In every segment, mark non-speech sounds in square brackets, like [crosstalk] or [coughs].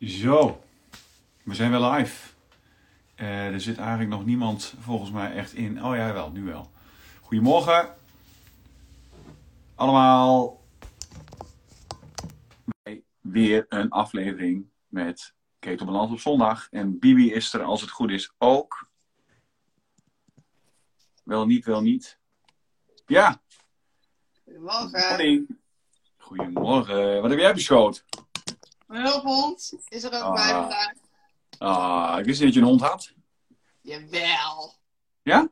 Zo, we zijn weer live. Eh, er zit eigenlijk nog niemand volgens mij echt in. Oh ja, wel, nu wel. Goedemorgen. Allemaal. Weer een aflevering met Ketelbalans op zondag. En Bibi is er als het goed is ook. Wel niet, wel niet. Ja. Goedemorgen. Goedemorgen. Wat heb jij beschoten? Mijn hulphond is er ook bij Ah. vandaag. Ah, ik wist niet dat je een hond had. Jawel. Ja?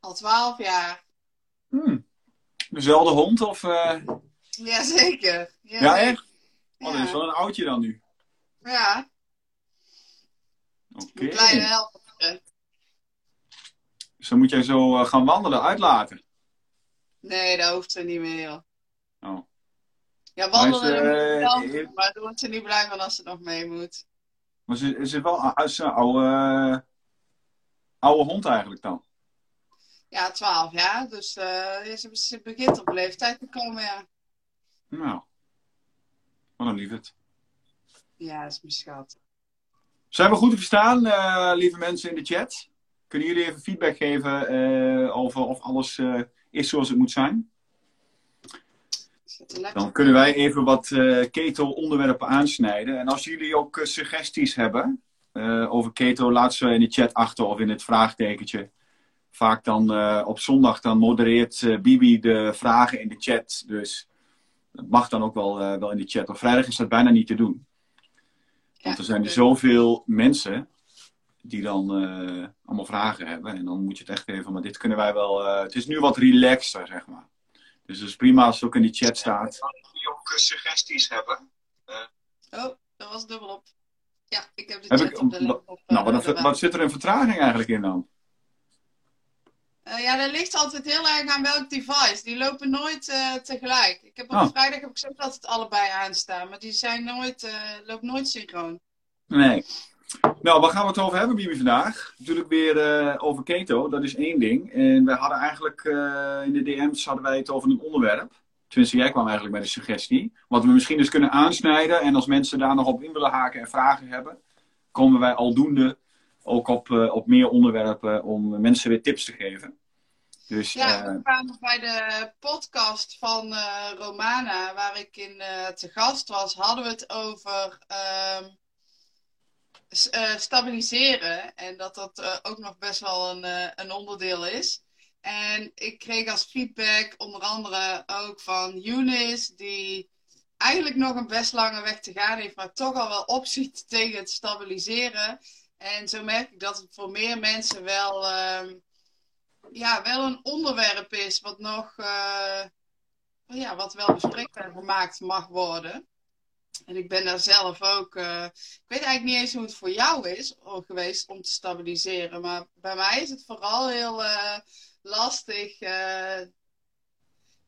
Al twaalf jaar. Hmm. Dezelfde hond of... eh, Jazeker. Ja, zeker. echt? Oh, dat is Ja. wel een oudje dan nu. Ja, Oké. een kleine helper. Dus dan moet jij zo eh, gaan wandelen, uitlaten. Nee, dat hoeft ze niet meer, joh. Oh. Ja, Maar is, wandelen wel eh, doen, maar daar wordt ze niet blij van als ze nog mee moet. Maar ze is het wel zijn oude, eh, oude hond eigenlijk dan? Ja, twaalf jaar. Dus eh, ze, ze begint op leeftijd te komen, ja. Nou. Wat een lieverd. Ja, dat is mijn schat. Zijn we goed te verstaan, lieve mensen in de chat? Kunnen jullie even feedback geven over of alles is zoals het moet zijn? Lekker Dan kunnen wij even wat eh keto-onderwerpen aansnijden. En als jullie ook eh, suggesties hebben eh, over keto, laat ze in de chat achter of in het vraagtekentje. Vaak dan op zondag dan modereert Bibi de vragen in de chat. Dus dat mag dan ook wel, wel in de chat. Op vrijdag is dat bijna niet te doen. Want er zijn er zoveel mensen die dan allemaal vragen hebben. En dan moet je het echt even, maar dit kunnen wij wel. het is nu wat relaxter, zeg maar. Dus het is prima als het ook in de chat staat. Jullie ook eh, suggesties hebben. Oh, dat was dubbelop. Ja, ik heb de Heb chat ik- op de laptop. Nou, eh, wat, zit er een vertraging eigenlijk in dan? Eh, ja, dat ligt altijd heel erg aan welk device. Die lopen nooit eh, tegelijk. Ik heb op Oh. vrijdag heb ik zo altijd allebei aanstaan, maar die zijn nooit, eh loopt nooit synchroon. Nee. Nou, waar gaan we het over hebben, Bibi, vandaag? Natuurlijk weer eh, over keto, dat is één ding. En wij hadden eigenlijk eh, in de DM's hadden wij het over een onderwerp. Tenminste, jij kwam eigenlijk met een suggestie. Wat we misschien dus kunnen aansnijden. En als mensen daar nog op in willen haken en vragen hebben, komen wij aldoende ook op, eh, op meer onderwerpen om mensen weer tips te geven. Dus Ja, we kwamen bij de podcast van Romana, waar ik in te gast was, hadden we het over ehm, eh, stabiliseren. En dat dat eh, ook nog best wel een, eh, een onderdeel is. En ik kreeg als feedback onder andere ook van Eunice, die eigenlijk nog een best lange weg te gaan heeft, maar toch al wel opziet tegen het stabiliseren. En zo merk ik dat het voor meer mensen wel, ehm, ja, wel een onderwerp is wat nog, eh, ja, wat wel bespreekbaar gemaakt mag worden. En ik ben daar zelf ook, eh, ik weet eigenlijk niet eens hoe het voor jou is geweest om te stabiliseren, maar bij mij is het vooral heel eh, lastig. eh,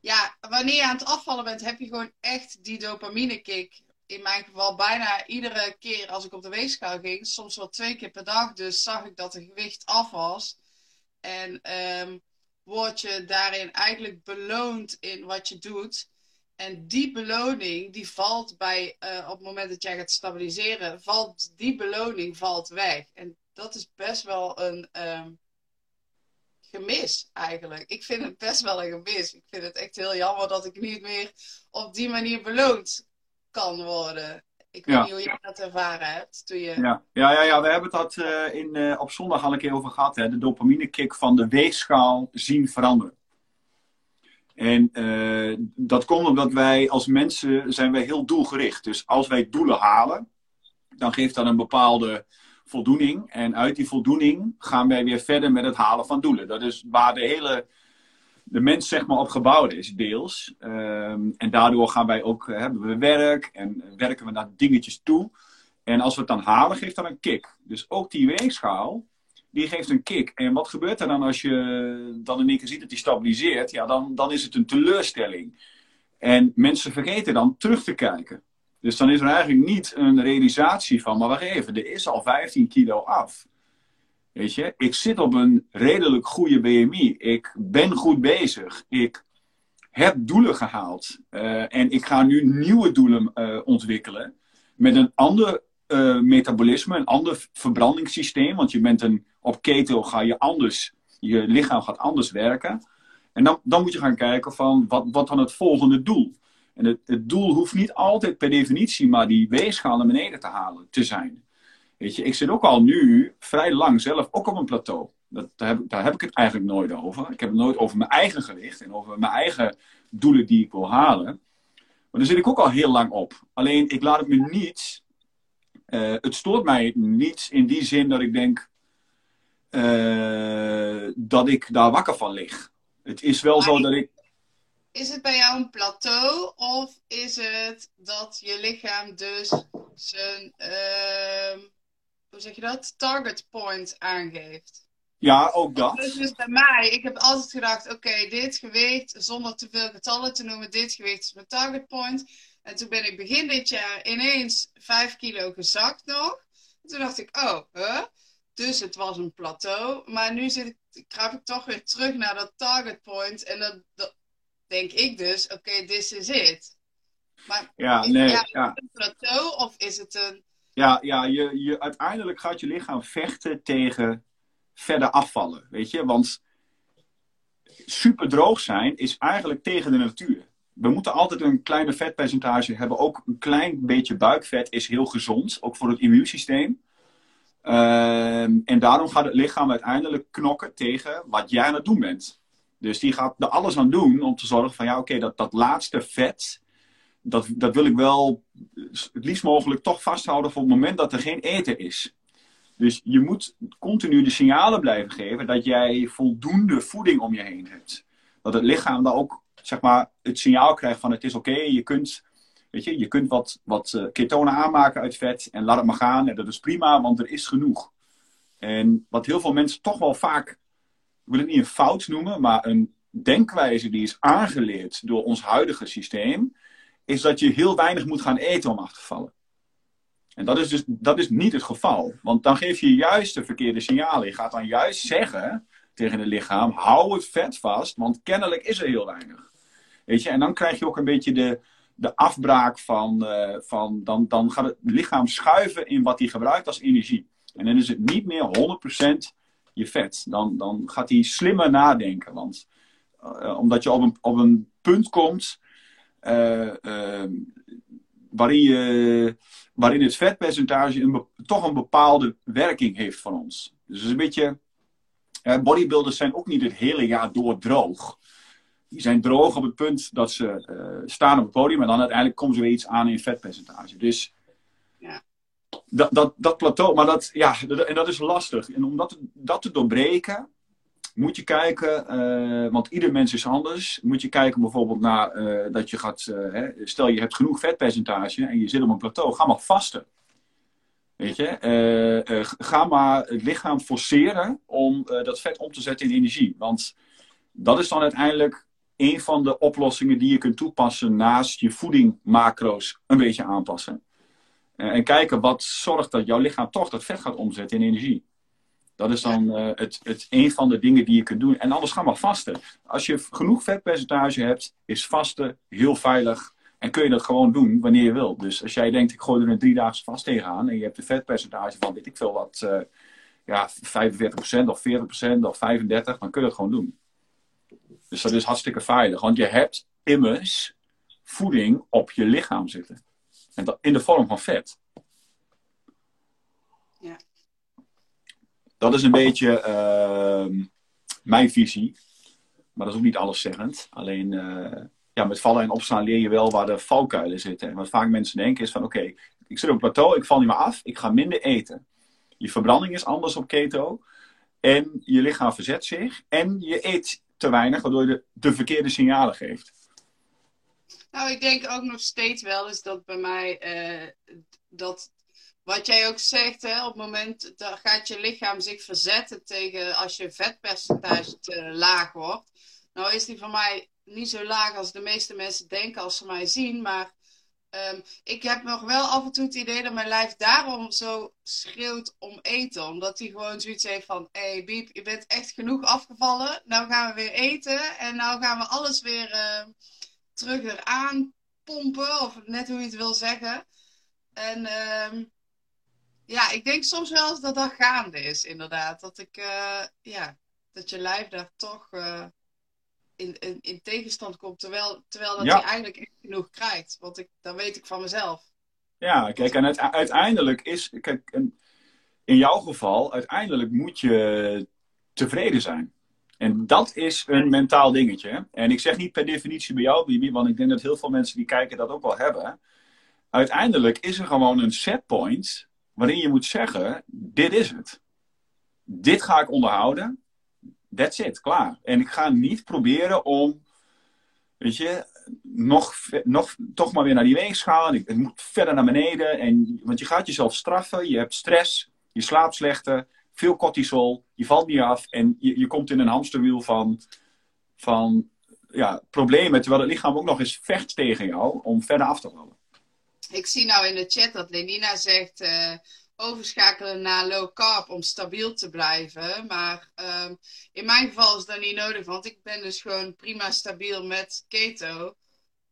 ja, wanneer je aan het afvallen bent, heb je gewoon echt die dopamine kick. In mijn geval bijna iedere keer als ik op de weegschaal ging, soms wel twee keer per dag, dus zag ik dat het gewicht af was. En ehm, word je daarin eigenlijk beloond in wat je doet. En die beloning, die valt bij, eh, op het moment dat jij gaat stabiliseren, valt die beloning valt weg. En dat is best wel een ehm, gemis eigenlijk. Ik vind het best wel een gemis. Ik vind het echt heel jammer dat ik niet meer op die manier beloond kan worden. Ik weet Ja. niet hoe jij dat ervaren hebt toen je... Ja, ja, ja, ja we hebben het dat eh, in, eh, op zondag al een keer over gehad. Hè? De dopamine-kick van de weegschaal zien veranderen. En eh, dat komt omdat wij als mensen zijn wij heel doelgericht. Dus als wij doelen halen, dan geeft dat een bepaalde voldoening. En uit die voldoening gaan wij weer verder met het halen van doelen. Dat is waar de hele de mens zeg maar op gebouwd is, deels. Ehm, en daardoor gaan wij ook, eh, hebben we werk en werken we naar dingetjes toe. En als we het dan halen, geeft dat een kick. Dus ook die weegschaal, die geeft een kick. En wat gebeurt er dan als je dan in één keer ziet dat die stabiliseert? Ja, dan, dan is het een teleurstelling. En mensen vergeten dan terug te kijken. Dus dan is er eigenlijk niet een realisatie van, maar wacht even, er is al 15 kilo af. Weet je, ik zit op een redelijk goede BMI. Ik ben goed bezig. Ik heb doelen gehaald. Eh, en ik ga nu nieuwe doelen eh, ontwikkelen. met een ander uh, metabolisme, een ander verbrandingssysteem. Want je bent een, op keto ga je anders, je lichaam gaat anders werken. En dan, dan moet je gaan kijken van wat, wat dan het volgende doel. En het, het doel hoeft niet altijd per definitie maar die weegschaal naar beneden te halen te zijn. Weet je, ik zit ook al nu vrij lang zelf ook op een plateau. Dat, daar, heb, daar heb ik het eigenlijk nooit over. Ik heb het nooit over mijn eigen gewicht en over mijn eigen doelen die ik wil halen. Maar daar zit ik ook al heel lang op. Alleen ik laat het me niet. Uh, het stoort mij niet in die zin dat ik denk uh, dat ik daar wakker van lig. Het is wel zo dat ik. Is het bij jou een plateau of is het dat je lichaam dus zijn, uh, hoe zeg je dat, target point aangeeft? Ja, ook dat. Dus, dus bij mij, ik heb altijd gedacht, oké, dit gewicht, zonder te veel getallen te noemen, dit gewicht is mijn target point. En toen ben ik begin dit jaar ineens 5 kilo gezakt nog. En toen dacht ik, oh, huh? Dus het was een plateau. Maar nu zit ik, kruip ik toch weer terug naar dat target point. En dan denk ik dus, oké, okay, this is it. Maar ja, nee, ja, ja. een plateau of is het een... Ja, ja je, je, uiteindelijk gaat je lichaam vechten tegen verder afvallen, weet je. Want super droog zijn is eigenlijk tegen de natuur. We moeten altijd een kleine vetpercentage hebben. Ook een klein beetje buikvet is heel gezond, ook voor het immuunsysteem. Ehm, en daarom gaat het lichaam uiteindelijk knokken tegen wat jij aan het doen bent. Dus die gaat er alles aan doen om te zorgen van ja, oké, dat, dat laatste vet, dat, dat wil ik wel het liefst mogelijk toch vasthouden voor het moment dat er geen eten is. Dus je moet continu de signalen blijven geven dat jij voldoende voeding om je heen hebt. Dat het lichaam dan ook zeg maar, het signaal krijgt van het is oké, je kunt Weet je, je kunt wat, wat uh, ketonen aanmaken uit vet en laat het maar gaan. En dat is prima, want er is genoeg. En wat heel veel mensen toch wel vaak, ik wil het niet een fout noemen, maar een denkwijze die is aangeleerd door ons huidige systeem, is dat je heel weinig moet gaan eten om af te vallen. En dat is dus dat is niet het geval. Want dan geef je juist de verkeerde signalen. Je gaat dan juist zeggen tegen het lichaam: hou het vet vast, want kennelijk is er heel weinig. Weet je, en dan krijg je ook een beetje de, de afbraak van, uh, van dan, dan gaat het lichaam schuiven in wat hij gebruikt als energie. En dan is het niet meer 100% je vet. Dan, dan gaat hij slimmer nadenken. Want uh, omdat je op een, op een punt komt uh, waarin, waarin het vetpercentage een, toch een bepaalde werking heeft van ons. Dus het is een beetje. bodybuilders zijn ook niet het hele jaar door droog die zijn droog op het punt dat ze uh, staan op het podium. En dan uiteindelijk komen ze weer iets aan in vetpercentage. Dus ja. dat, dat, dat plateau, maar dat, ja, en dat is lastig. En om dat, dat te doorbreken, moet je kijken, uh, want ieder mens is anders. Moet je kijken bijvoorbeeld naar uh, dat je gaat, hè, stel je hebt genoeg vetpercentage en je zit op een plateau, ga maar vasten. Weet je, ga maar het lichaam forceren om dat vet om te zetten in energie. Want dat is dan uiteindelijk een van de oplossingen die je kunt toepassen naast je voedingmacro's een beetje aanpassen. Uh, en kijken wat zorgt dat jouw lichaam toch dat vet gaat omzetten in energie. Dat is dan uh, het, het een van de dingen die je kunt doen. En anders ga maar vasten. Als je genoeg vetpercentage hebt, is vasten heel veilig. En kun je dat gewoon doen wanneer je wilt. Dus als jij denkt, ik gooi er een driedaagse vast tegenaan. En je hebt een vetpercentage van, weet ik veel wat, uh, ja, 45% of 40% of 35%. Dan kun je dat gewoon doen. Dus dat is hartstikke veilig. Want je hebt immers voeding op je lichaam zitten. En dat in de vorm van vet. Ja. Dat is een beetje uh, mijn visie. Maar dat is ook niet alleszeggend. Alleen uh, ja, met vallen en opstaan leer je wel waar de valkuilen zitten. En wat vaak mensen denken is van oké, ik zit op een plateau, ik val niet meer af, ik ga minder eten. Je verbranding is anders op keto. En je lichaam verzet zich. En je eet te weinig, waardoor je de, de verkeerde signalen geeft. Nou, ik denk ook nog steeds wel eens dat bij mij uh, dat wat jij ook zegt, hè, op het moment dat gaat je lichaam zich verzetten tegen als je vetpercentage te laag wordt. Nou is die van mij niet zo laag als de meeste mensen denken als ze mij zien, maar Um, ik heb nog wel af en toe het idee dat mijn lijf daarom zo schreeuwt om eten. Omdat hij gewoon zoiets heeft van: hé hey, Biep, je bent echt genoeg afgevallen. Nou gaan we weer eten. En nou gaan we alles weer uh, terug eraan pompen. Of net hoe je het wil zeggen. En ehm, ja, ik denk soms wel eens dat dat gaande is, inderdaad. Dat ik, uh, ja, dat je lijf daar toch uh, in, in, in, tegenstand komt, terwijl, terwijl dat hij eigenlijk echt genoeg krijgt. Want ik, dat weet ik van mezelf. Ja, kijk, en het, uiteindelijk is, kijk, in jouw geval, uiteindelijk moet je tevreden zijn. En dat is een mentaal dingetje. En ik zeg niet per definitie bij jou, Bibi, want ik denk dat heel veel mensen die kijken dat ook wel hebben. Uiteindelijk is er gewoon een setpoint waarin je moet zeggen: dit is het. Dit ga ik onderhouden. That's it, klaar. En ik ga niet proberen om, weet je, nog, nog toch maar weer naar die weegschaal. Het moet verder naar beneden. En, want je gaat jezelf straffen, je hebt stress, je slaapt slechter veel cortisol, je valt niet af en je, je komt in een hamsterwiel van, van ja, problemen, terwijl het lichaam ook nog eens vecht tegen jou om verder af te vallen. Ik zie nou in de chat dat Lenina zegt uh, overschakelen naar low carb om stabiel te blijven. Maar um, in mijn geval is dat niet nodig, want ik ben dus gewoon prima stabiel met keto.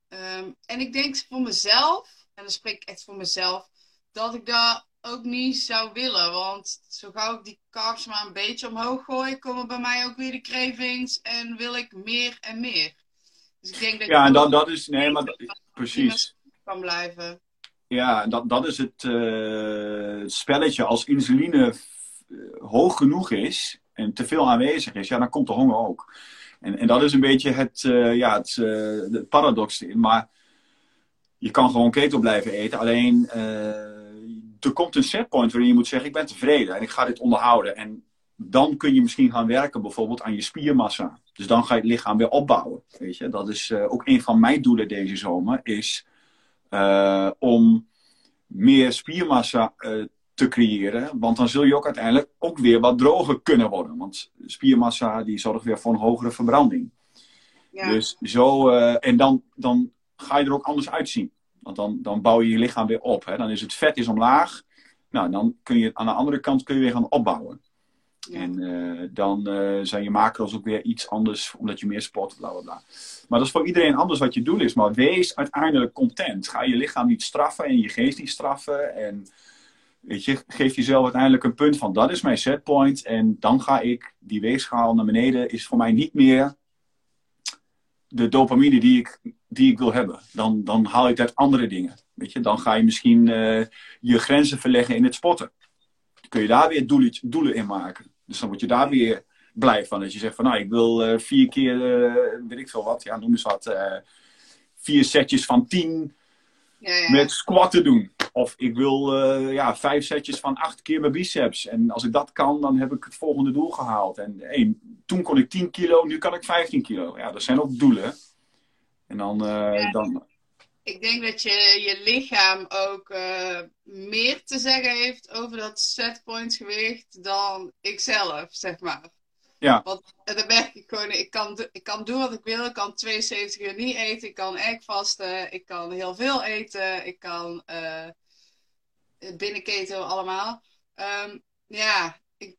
Um, en ik denk voor mezelf, en dan spreek ik echt voor mezelf, dat ik daar ook niet zou willen. Want zo gauw ik die carbs maar een beetje omhoog gooi, komen bij mij ook weer de cravings en wil ik meer en meer. Dus ik denk dat ja, en dat, dat is, nee, maar precies. Kan blijven. Ja, dat, dat is het uh, spelletje. Als insuline eh, hoog genoeg is en te veel aanwezig is, ja, dan komt de honger ook. En, en dat is een beetje het, uh, ja, het, het paradox. Maar je kan gewoon keto blijven eten. Alleen er komt een setpoint waarin je moet zeggen: Ik ben tevreden en ik ga dit onderhouden. En dan kun je misschien gaan werken bijvoorbeeld aan je spiermassa. Dus dan ga je het lichaam weer opbouwen. Weet je? Dat is ook een van mijn doelen deze zomer. Is uh, om meer spiermassa uh, te creëren. Want dan zul je ook uiteindelijk ook weer wat droger kunnen worden. Want spiermassa die zorgt weer voor een hogere verbranding. Ja. Dus zo, en dan, dan ga je er ook anders uitzien. Want dan, dan bouw je je lichaam weer op. Hè? Dan is het vet is omlaag. Nou, dan kun je aan de andere kant kun je weer gaan opbouwen. En uh, dan uh, zijn je macro's ook weer iets anders, omdat je meer sport, bla bla bla. Maar dat is voor iedereen anders wat je doel is. Maar wees uiteindelijk content. Ga je lichaam niet straffen en je geest niet straffen. En weet je, geef jezelf uiteindelijk een punt van dat is mijn setpoint. En dan ga ik die weegschaal naar beneden, is voor mij niet meer de dopamine die ik, die ik wil hebben. Dan, dan haal ik uit andere dingen. Weet je? Dan ga je misschien uh, je grenzen verleggen in het sporten. Kun je daar weer doelen in maken. Dus dan word je daar weer blij van. Dat je zegt van nou, ik wil uh, vier keer, uh, weet ik veel wat, ja, noem eens wat, vier setjes van tien ja, ja. met squatten doen. Of ik wil uh, ja, vijf setjes van acht keer mijn biceps. En als ik dat kan, dan heb ik het volgende doel gehaald. En hey, toen kon ik 10 kilo, nu kan ik 15 kilo. Ja, dat zijn ook doelen. En dan, uh, dan... Ik denk dat je, je lichaam ook uh, meer te zeggen heeft over dat setpoint gewicht dan ikzelf, zeg maar. Ja. Want dan merk ik gewoon, ik kan, ik kan doen wat ik wil. Ik kan 72 uur niet eten. Ik kan echt vasten. Ik kan heel veel eten. Ik kan uh, binnen keto allemaal. Um, ja, ik,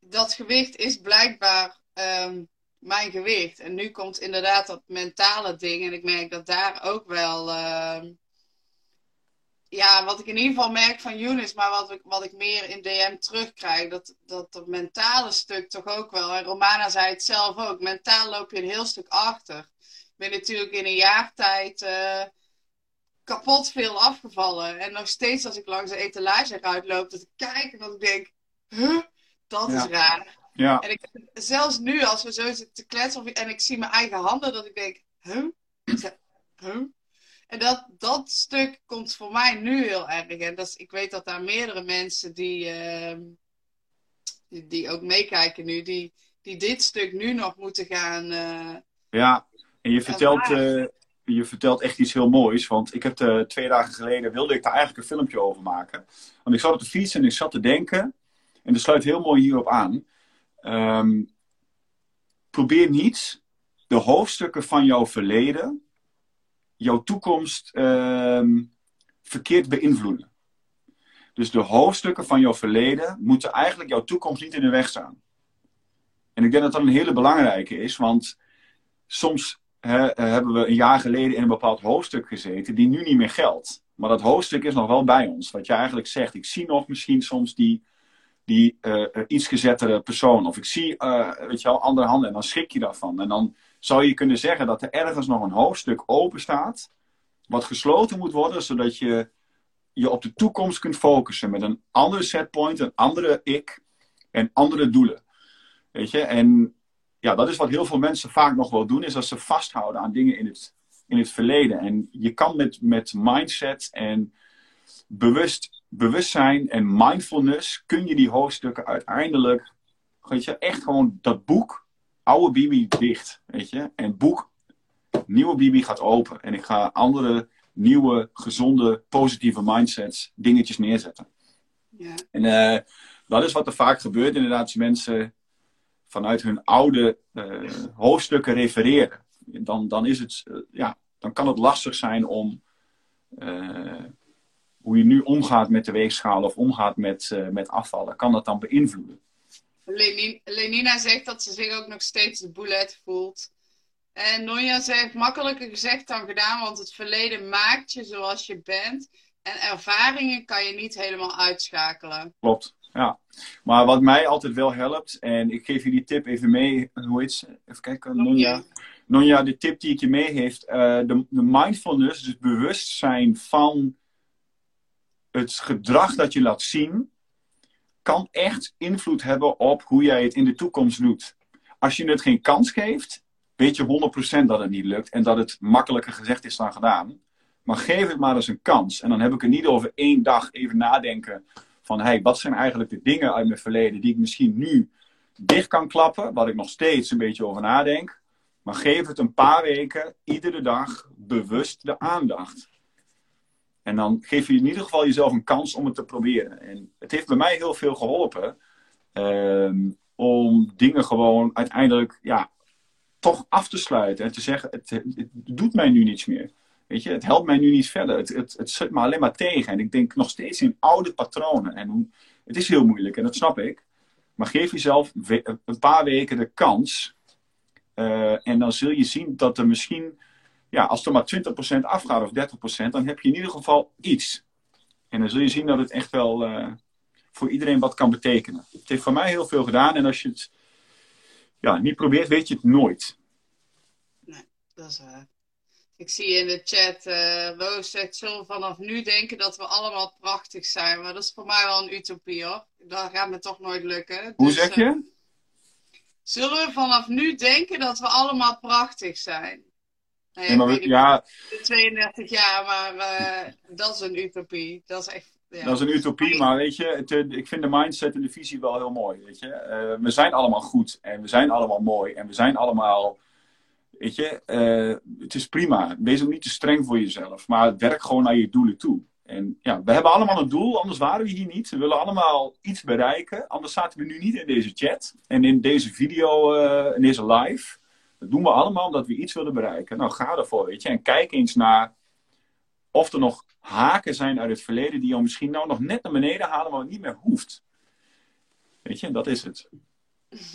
dat gewicht is blijkbaar um, mijn gewicht. En nu komt inderdaad dat mentale ding. En ik merk dat daar ook wel. Uh, ja, wat ik in ieder geval merk van Younes, maar wat ik, wat ik meer in DM terugkrijg, dat, dat dat mentale stuk toch ook wel. En Romana zei het zelf ook. Mentaal loop je een heel stuk achter. Ik ben natuurlijk in een jaar tijd uh, kapot veel afgevallen. En nog steeds als ik langs de etalage eruit loop, dat ik kijk en dat ik denk, huh, dat is raar. Ja. En ik, zelfs nu, als we zo zitten te kletsen en ik zie mijn eigen handen, dat ik denk, huh? huh? En dat, dat stuk komt voor mij nu heel erg. En dat is, ik weet dat daar meerdere mensen die, uh, die, die, ook meekijken nu, die, die dit stuk nu nog moeten gaan. Uh, ja, en je vertelt, uh, je vertelt echt iets heel moois. Want ik heb de, twee dagen geleden wilde ik daar eigenlijk een filmpje over maken. Want ik zat op de fiets en ik zat te denken. En dat sluit heel mooi hierop aan. Um, probeer niet de hoofdstukken van jouw verleden, jouw toekomst um, verkeerd beïnvloeden. Dus de hoofdstukken van jouw verleden moeten eigenlijk jouw toekomst niet in de weg staan. En ik denk dat dat een hele belangrijke is, want soms hebben we een jaar geleden in een bepaald hoofdstuk gezeten die nu niet meer geldt. Maar dat hoofdstuk is nog wel bij ons. Wat je eigenlijk zegt. Ik zie nog misschien soms die, die uh, iets gezettere persoon. Of ik zie, uh, weet je wel, andere handen. En dan schrik je daarvan. En dan zou je kunnen zeggen dat er ergens nog een hoofdstuk open staat. Wat gesloten moet worden, zodat je je op de toekomst kunt focussen. Met een andere setpoint, een andere ik. En andere doelen. Weet je? En ja, dat is wat heel veel mensen vaak nog wel doen. Is dat ze vasthouden aan dingen in het in het verleden. En je kan met, met mindset en bewust, bewustzijn en mindfulness, kun je die hoofdstukken uiteindelijk, weet je, echt gewoon dat boek, oude Bibi dicht, weet je. En boek, nieuwe Bibi gaat open. En ik ga andere, nieuwe, gezonde, positieve mindsets, dingetjes neerzetten. Ja. En uh, dat is wat er vaak gebeurt, inderdaad, als mensen vanuit hun oude uh, hoofdstukken refereren. Dan, dan is het, uh, ja, dan kan het lastig zijn om hoe je nu omgaat met de weegschaal of omgaat met, uh, met afvallen, kan dat dan beïnvloeden. Lenina zegt dat ze zich ook nog steeds de boulet voelt. En Nonja zegt makkelijker gezegd dan gedaan, want het verleden maakt je zoals je bent. En ervaringen kan je niet helemaal uitschakelen. Klopt, ja. Maar wat mij altijd wel helpt, en ik geef je die tip even mee, hoe heet ze? Even kijken, Nonja. Nonja, de tip die ik je mee heeft, uh, de, de mindfulness, dus bewustzijn van het gedrag dat je laat zien, kan echt invloed hebben op hoe jij het in de toekomst doet. Als je het geen kans geeft, weet je 100% dat het niet lukt en dat het makkelijker gezegd is dan gedaan. Maar geef het maar eens een kans. En dan heb ik het niet over één dag even nadenken van hey, wat zijn eigenlijk de dingen uit mijn verleden die ik misschien nu dicht kan klappen, wat ik nog steeds een beetje over nadenk. Maar geef het een paar weken, iedere dag, bewust de aandacht. En dan geef je in ieder geval jezelf een kans om het te proberen. En het heeft bij mij heel veel geholpen. Ehm, om dingen gewoon uiteindelijk ja, toch af te sluiten. En te zeggen, het, het, doet mij nu niets meer. Weet je, het helpt mij nu niet verder. Het, het, het zet me alleen maar tegen. En ik denk nog steeds in oude patronen. En het is heel moeilijk en dat snap ik. Maar geef jezelf een paar weken de kans uh, en dan zul je zien dat er misschien, ja, als er maar 20% afgaat of 30%, dan heb je in ieder geval iets. En dan zul je zien dat het echt wel uh, voor iedereen wat kan betekenen. Het heeft voor mij heel veel gedaan en als je het ja, niet probeert, weet je het nooit. Nee, dat is waar. Ik zie in de chat, uh, Roos zegt, zullen vanaf nu denken dat we allemaal prachtig zijn. Maar dat is voor mij wel een utopie hoor. Dat gaat me toch nooit lukken. Hoe dus, zeg je? Zullen we vanaf nu denken dat we allemaal prachtig zijn? Ja, ja, ja 32 jaar, maar uh, dat is een utopie. Dat is echt. Ja. Dat is een utopie, maar weet je, het, eh, ik vind de mindset en de visie wel heel mooi. Weet je? Uh, we zijn allemaal goed en we zijn allemaal mooi en we zijn allemaal. Weet je, uh, het is prima. Wees ook niet te streng voor jezelf, maar werk gewoon naar je doelen toe. En ja, we hebben allemaal een doel, anders waren we hier niet. We willen allemaal iets bereiken, anders zaten we nu niet in deze chat en in deze video, in deze live. Dat doen we allemaal omdat we iets willen bereiken. Nou, ga ervoor, weet je. En kijk eens naar of er nog haken zijn uit het verleden die jou misschien nou nog net naar beneden halen, maar het niet meer hoeft. Weet je, dat is het. [laughs]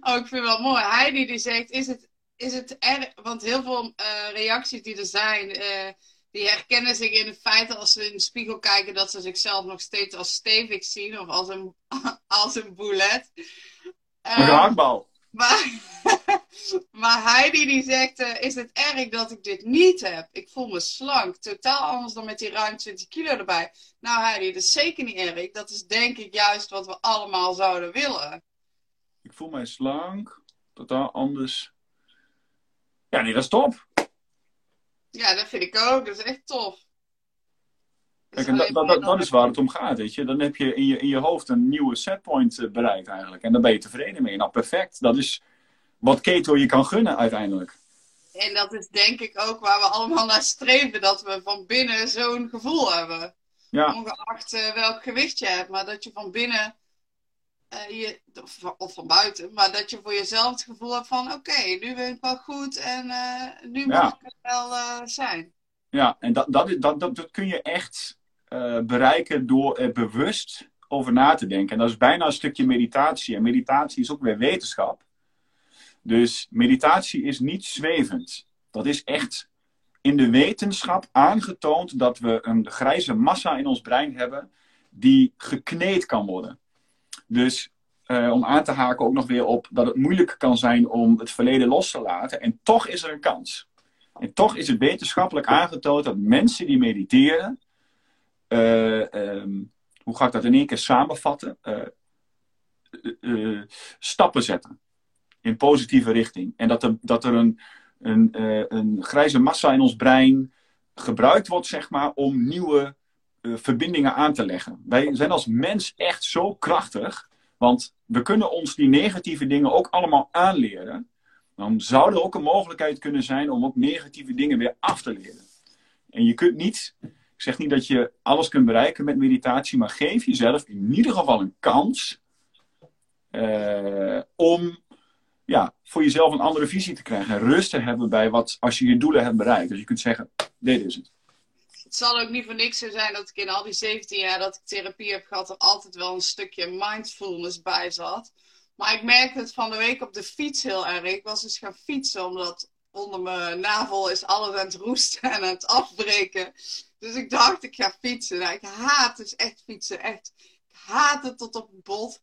oh, ik vind het wel mooi. Heidi die zegt, is het, is het erg, want heel veel uh, reacties die er zijn... Uh, die herkennen zich in het feit dat als ze in de spiegel kijken dat ze zichzelf nog steeds als stevig zien of als een, [laughs] als een boulet. Een um, Maar, [laughs] maar Heidi die zegt, uh, is het erg dat ik dit niet heb? Ik voel me slank, totaal anders dan met die ruim 20 kilo erbij. Nou Heidi, dat is zeker niet erg. Dat is denk ik juist wat we allemaal zouden willen. Ik voel mij slank, totaal anders. Ja, nee, dat is top. Ja, dat vind ik ook. Dat is echt tof. Kijk, en dat, dat, dat, is waar het om gaat, weet je. Dan heb je in je, in je hoofd een nieuwe setpoint eh, bereikt eigenlijk. En dan ben je tevreden mee. Nou, perfect. Dat is wat keto je kan gunnen uiteindelijk. En dat is denk ik ook waar we allemaal naar streven. Dat we van binnen zo'n gevoel hebben. Ja. Ongeacht uh, welk gewicht je hebt. Maar dat je van binnen uh, je, of, van buiten, maar dat je voor jezelf het gevoel hebt van oké, nu ben ik wel goed en uh, nu mag ik het wel zijn. Ja, en dat, dat, dat, dat, dat kun je echt bereiken door er bewust over na te denken. En dat is bijna een stukje meditatie. En meditatie is ook weer wetenschap. Dus meditatie is niet zwevend. Dat is echt in de wetenschap aangetoond dat we een grijze massa in ons brein hebben die gekneed kan worden. Dus uh, om aan te haken ook nog weer op dat het moeilijk kan zijn om het verleden los te laten. En toch is er een kans. En toch is het wetenschappelijk aangetoond dat mensen die mediteren, um, hoe ga ik dat in één keer samenvatten? Uh, stappen zetten in positieve richting. En dat er, dat er een, een, een grijze massa in ons brein gebruikt wordt, zeg maar, om nieuwe verbindingen aan te leggen. Wij zijn als mens echt zo krachtig want we kunnen ons die negatieve dingen ook allemaal aanleren. Dan zou er ook een mogelijkheid kunnen zijn om ook negatieve dingen weer af te leren. En je kunt niet, ik zeg niet dat je alles kunt bereiken met meditatie, maar geef jezelf in ieder geval een kans uh, om ja, voor jezelf een andere visie te krijgen. En rust te hebben bij wat, als je je doelen hebt bereikt. Dus je kunt zeggen, dit is het het zal ook niet voor niks zo zijn dat ik in al die 17 jaar dat ik therapie heb gehad, er altijd wel een stukje mindfulness bij zat. Maar ik merkte het van de week op de fiets heel erg. Ik was dus gaan fietsen, omdat onder mijn navel is alles aan het roesten en aan het afbreken. Dus ik dacht, ik ga fietsen. Nou, ik haat dus echt fietsen, echt. Ik haat het tot op het bot.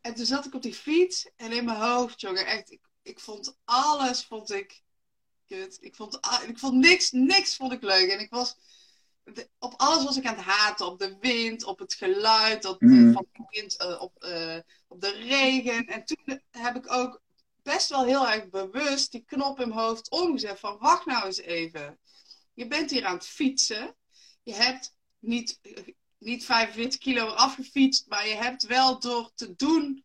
En toen zat ik op die fiets en in mijn hoofd, jongen, echt, ik, ik vond alles, vond ik ik vond, ik vond niks, niks vond ik leuk. En ik was, op alles was ik aan het haten. Op de wind, op het geluid, op de, mm. van de wind, uh, op, uh, op de regen. En toen heb ik ook best wel heel erg bewust die knop in mijn hoofd omgezet van wacht nou eens even. Je bent hier aan het fietsen. Je hebt niet, niet 45 kilo afgefietst, maar je hebt wel door te doen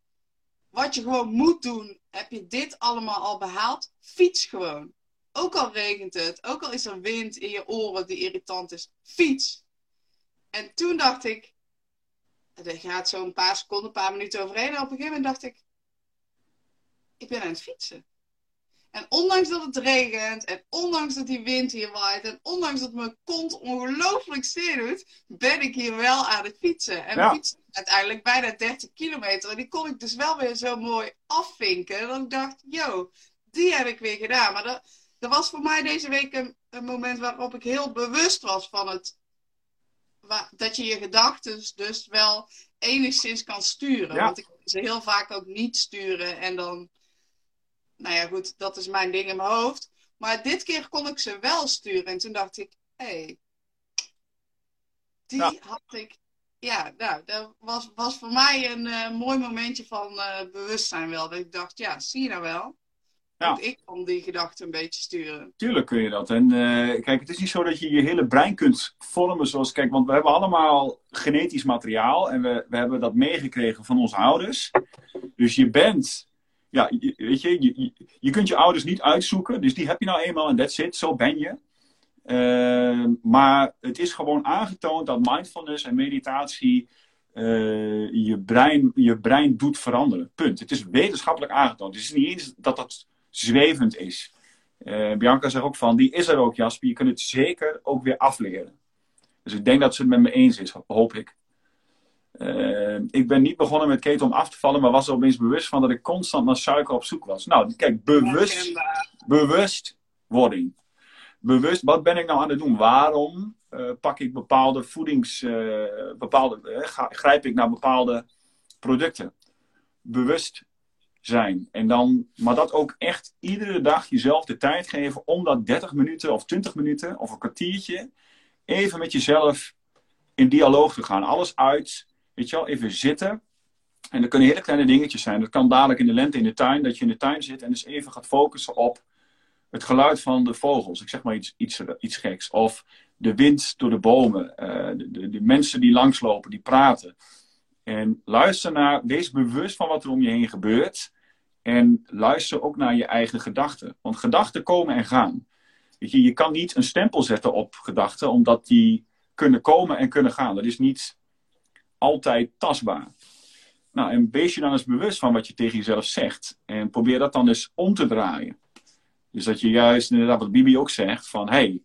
wat je gewoon moet doen, heb je dit allemaal al behaald. Fiets gewoon. Ook al regent het, ook al is er wind in je oren die irritant is, fiets. En toen dacht ik, er gaat zo een paar seconden, een paar minuten overheen. En op een gegeven moment dacht ik, ik ben aan het fietsen. En ondanks dat het regent, en ondanks dat die wind hier waait, en ondanks dat mijn kont ongelooflijk zeer doet, ben ik hier wel aan het fietsen. En ja. fietsen uiteindelijk bijna 30 kilometer. En die kon ik dus wel weer zo mooi afvinken. Dat ik dacht, yo, die heb ik weer gedaan. Maar dat, er was voor mij deze week een, een, moment waarop ik heel bewust was van het. Waar, dat je je gedachten dus wel enigszins kan sturen. Want ik kan ze heel vaak ook niet sturen. En dan. Nou ja, goed, dat is mijn ding in mijn hoofd. Maar dit keer kon ik ze wel sturen. En toen dacht ik, hé. Hey, die had ik. Ja, nou, dat was, was voor mij een uh, mooi momentje van uh, bewustzijn wel. Dat ik dacht, ja, zie je nou wel ja. ik kan die gedachten een beetje sturen. Tuurlijk kun je dat. En uh, kijk, het is niet zo dat je je hele brein kunt vormen zoals... Kijk, want we hebben allemaal genetisch materiaal. En we, we hebben dat meegekregen van onze ouders. Dus je bent... Ja, je, weet je, je, kunt je ouders niet uitzoeken. Dus die heb je nou eenmaal en that's it. Zo ben je. Uh, maar het is gewoon aangetoond dat mindfulness en meditatie... Uh, je, brein, je brein doet veranderen. Punt. Het is wetenschappelijk aangetoond. Het is niet eens dat dat zwevend is. Uh, Bianca zegt ook van, die is er ook, Jasper. Je kunt het zeker ook weer afleren. Dus ik denk dat ze het met me eens is, hoop ik. Uh, ik ben niet begonnen met keten om af te vallen, maar was er opeens bewust van dat ik constant naar suiker op zoek was. Nou, kijk, bewust, bewustwording. Bewust, wat ben ik nou aan het doen? Waarom uh, pak ik bepaalde voedings, bepaalde, grijp ik naar bepaalde producten? Bewust zijn. En dan, maar dat ook echt iedere dag jezelf de tijd geven om dat 30 minuten of 20 minuten of een kwartiertje even met jezelf in dialoog te gaan. Alles uit, weet je wel, even zitten. En dat kunnen hele kleine dingetjes zijn. Dat kan dadelijk in de lente in de tuin, dat je in de tuin zit en dus even gaat focussen op het geluid van de vogels. Ik zeg maar iets, iets, iets geks. Of de wind door de bomen. De, de, de, mensen die langslopen, die praten. En luister naar, wees bewust van wat er om je heen gebeurt. En luister ook naar je eigen gedachten. Want gedachten komen en gaan. Weet je, je kan niet een stempel zetten op gedachten, omdat die kunnen komen en kunnen gaan. Dat is niet altijd tastbaar. Nou, en wees je dan eens bewust van wat je tegen jezelf zegt. En probeer dat dan eens om te draaien. Dus dat je juist, inderdaad, wat Bibi ook zegt, van hey,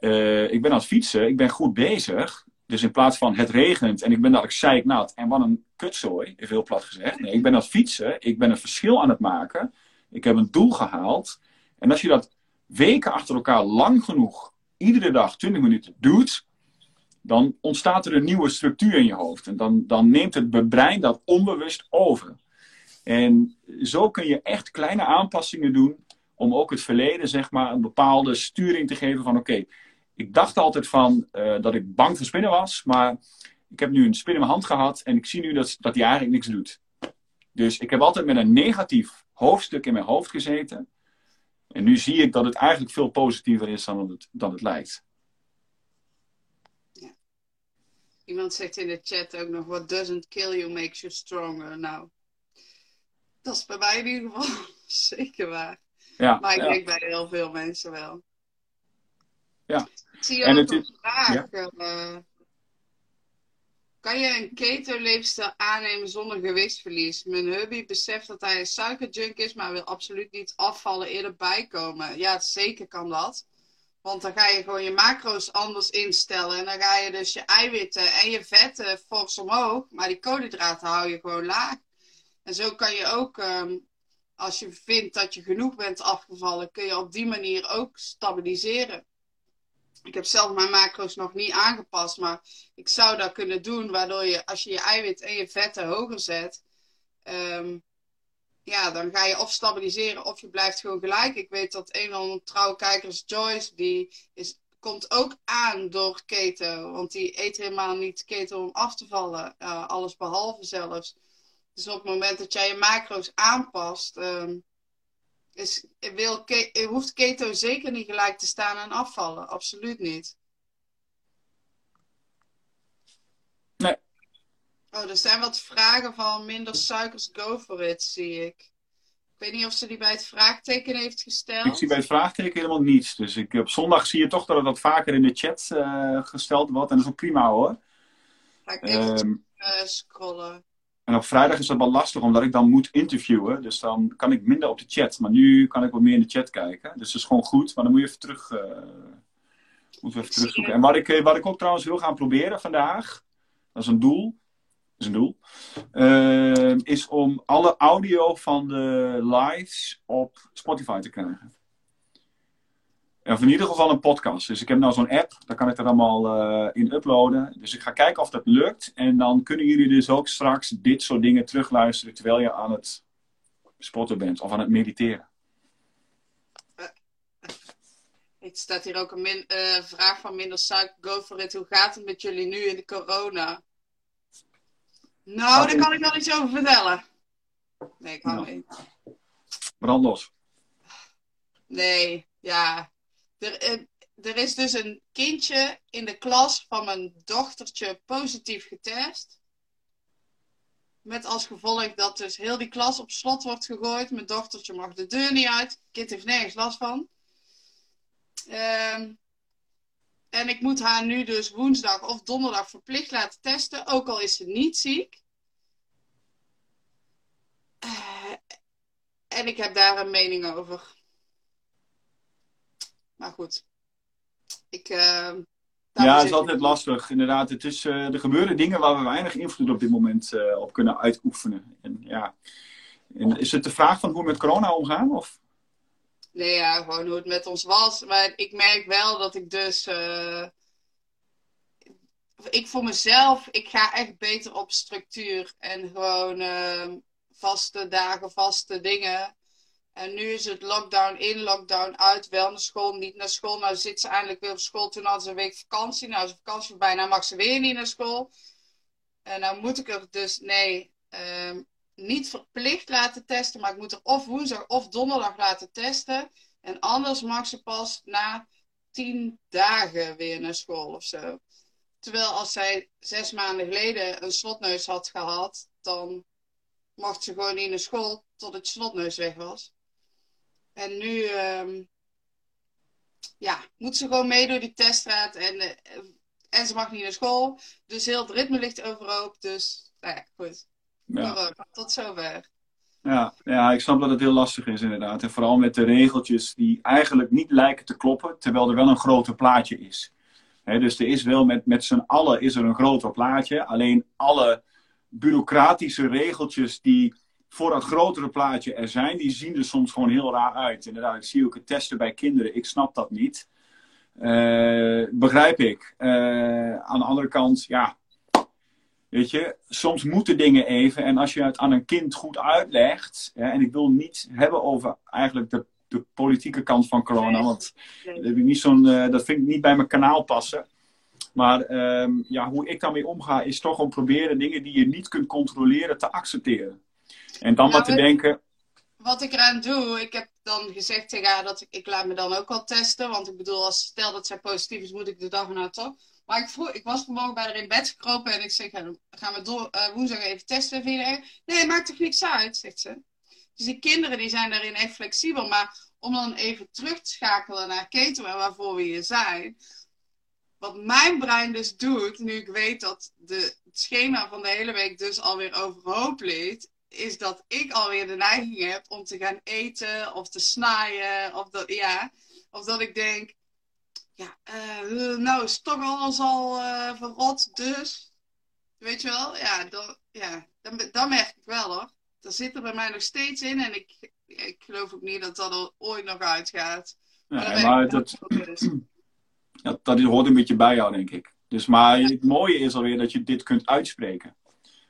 uh, ik ben aan het fietsen, ik ben goed bezig. Dus in plaats van het regent en ik ben dadelijk zeiknat en wat een kutzooi, even heel plat gezegd. Nee, ik ben aan het fietsen, ik ben een verschil aan het maken. Ik heb een doel gehaald. En als je dat weken achter elkaar lang genoeg, iedere dag 20 minuten doet, dan ontstaat er een nieuwe structuur in je hoofd. En dan, dan neemt het brein dat onbewust over. En zo kun je echt kleine aanpassingen doen om ook het verleden, zeg maar, een bepaalde sturing te geven van oké, ik dacht altijd van uh, dat ik bang voor spinnen was, maar ik heb nu een spin in mijn hand gehad en ik zie nu dat, dat die eigenlijk niks doet. Dus ik heb altijd met een negatief hoofdstuk in mijn hoofd gezeten. En nu zie ik dat het eigenlijk veel positiever is dan dan het lijkt. Ja. Iemand zegt in de chat ook nog: What doesn't kill you makes you stronger. Nou, dat is bij mij in ieder geval [laughs] zeker waar. Ja, maar ik denk bij heel veel mensen wel. Ja. Ik zie ook een vraag. Ja. Uh, kan je een keto-leefstijl aannemen zonder gewichtsverlies? Mijn hubby beseft dat hij een suikerjunk is, maar wil absoluut niet afvallen, eerder bijkomen. Ja, zeker kan dat. Want dan ga je gewoon je macro's anders instellen. En dan ga je dus je eiwitten en je vetten fors omhoog. Maar die koolhydraten hou je gewoon laag. En zo kan je ook, ehm, als je vindt dat je genoeg bent afgevallen, kun je op die manier ook stabiliseren. Ik heb zelf mijn macro's nog niet aangepast, maar ik zou dat kunnen doen, waardoor je, als je je eiwit en je vetten hoger zet, um, ja, dan ga je of stabiliseren of je blijft gewoon gelijk. Ik weet dat een van mijn trouwe kijkers, Joyce, die is, komt ook aan door keto, want die eet helemaal niet keto om af te vallen, uh, alles behalve zelfs. Dus op het moment dat jij je macro's aanpast, um, is, wil, hoeft keto zeker niet gelijk te staan aan afvallen. Absoluut niet. Oh, er zijn wat vragen van minder suikers, go for it, zie ik. Ik weet niet of ze die bij het vraagteken heeft gesteld. Ik zie bij het vraagteken helemaal niets. Dus ik, op zondag zie je toch dat het wat vaker in de chat uh, gesteld wordt. En dat is ook prima hoor. Ga ik even um, scrollen. En op vrijdag is dat wel lastig, omdat ik dan moet interviewen. Dus dan kan ik minder op de chat. Maar nu kan ik wat meer in de chat kijken. Dus dat is gewoon goed. Maar dan moet je even terug... Uh, moeten we even terugzoeken. En wat ik, eh, wat ik ook trouwens wil gaan proberen vandaag... Dat is een doel. Een doel. Uh, is om alle audio van de lives op Spotify te krijgen. Of in ieder geval een podcast. Dus ik heb nou zo'n app, daar kan ik dat allemaal uh, in uploaden. Dus ik ga kijken of dat lukt. En dan kunnen jullie dus ook straks dit soort dingen terugluisteren terwijl je aan het sporten bent of aan het mediteren. Het staat hier ook een uh, vraag van minder suiker. Go for it. Hoe gaat het met jullie nu in de corona? Nou, daar kan ik wel iets over vertellen. Nee, ik hou nou. niet. Brand los. Nee, ja. Er, eh, er is dus een kindje in de klas van mijn dochtertje positief getest. Met als gevolg dat dus heel die klas op slot wordt gegooid. Mijn dochtertje mag de deur niet uit. Kind heeft nergens last van. Um, en ik moet haar nu dus woensdag of donderdag verplicht laten testen. Ook al is ze niet ziek. Uh, en ik heb daar een mening over. Maar goed. Ik, uh, ja, het is altijd lastig. Inderdaad, het is, uh, er gebeuren dingen waar we weinig invloed op dit moment op kunnen uitoefenen. En, ja. En is het de vraag van hoe we met corona omgaan? Of? Nee, ja, gewoon hoe het met ons was. Maar ik merk wel dat ik dus. Uh, ik voor mezelf, ik ga echt beter op structuur. En gewoon vaste dagen, vaste dingen. En nu is het lockdown in, lockdown uit, wel naar school, niet naar school. Nou zit ze eindelijk weer op school. Toen had ze een week vakantie. Nou is vakantie voorbij, nou mag ze weer niet naar school. En nou moet ik er dus, nee, um, niet verplicht laten testen. Maar ik moet er of woensdag of donderdag laten testen. En anders mag ze pas na tien dagen weer naar school of zo. Terwijl als zij zes maanden geleden een slotneus had gehad, dan mocht ze gewoon niet naar school tot het slotneus weg was. En nu um, ja, moet ze gewoon mee door die teststraat. En, uh, en ze mag niet naar school. Dus heel het ritme ligt overhoop. Dus nou ja, goed. Ja. tot zover. Ja, ja, ik snap dat het heel lastig is inderdaad. En vooral met de regeltjes die eigenlijk niet lijken te kloppen, terwijl er wel een groter plaatje is. dus er is wel met, met z'n allen is er een groter plaatje. Alleen alle bureaucratische regeltjes die voor dat grotere plaatje er zijn. Die zien er soms gewoon heel raar uit. Inderdaad, ik zie ook het testen bij kinderen. Ik snap dat niet. Uh, begrijp ik. Uh, aan de andere kant, ja. Weet je, soms moeten dingen even. En als je het aan een kind goed uitlegt. Hè, en ik wil niet hebben over eigenlijk de, de politieke kant van corona. Want dat, niet zo'n, uh, dat vind ik niet bij mijn kanaal passen. Maar um, ja, hoe ik daarmee omga, is toch om proberen dingen die je niet kunt controleren te accepteren. En dan maar te denken. Wat ik eraan doe, ik heb dan gezegd tegen haar dat ik, ik laat me dan ook wel testen. Want ik bedoel, als stel dat zij positief is, moet ik de dag erna toch. Maar ik, vroeg, ik was vanmorgen bij haar in bed gekropen en ik zeg, gaan we door, uh, woensdag even testen, vind Nee, maakt toch niks uit, zegt ze. Dus die kinderen die zijn daarin echt flexibel. Maar om dan even terug te schakelen naar keten waarvoor we hier zijn. Wat mijn brein dus doet, nu ik weet dat de, het schema van de hele week dus alweer overhoop leed, is dat ik alweer de neiging heb om te gaan eten of te snijden. Of dat, ja, of dat ik denk, ja, uh, nou is toch alles al uh, verrot, dus. Weet je wel? Ja, dat, ja dat, dat merk ik wel hoor. Dat zit er bij mij nog steeds in en ik, ik geloof ook niet dat dat er ooit nog uitgaat. Maar, nee, maar dat, [clears throat] ja, dat hoort een beetje bij jou, denk ik. Dus, maar het mooie is alweer dat je dit kunt uitspreken.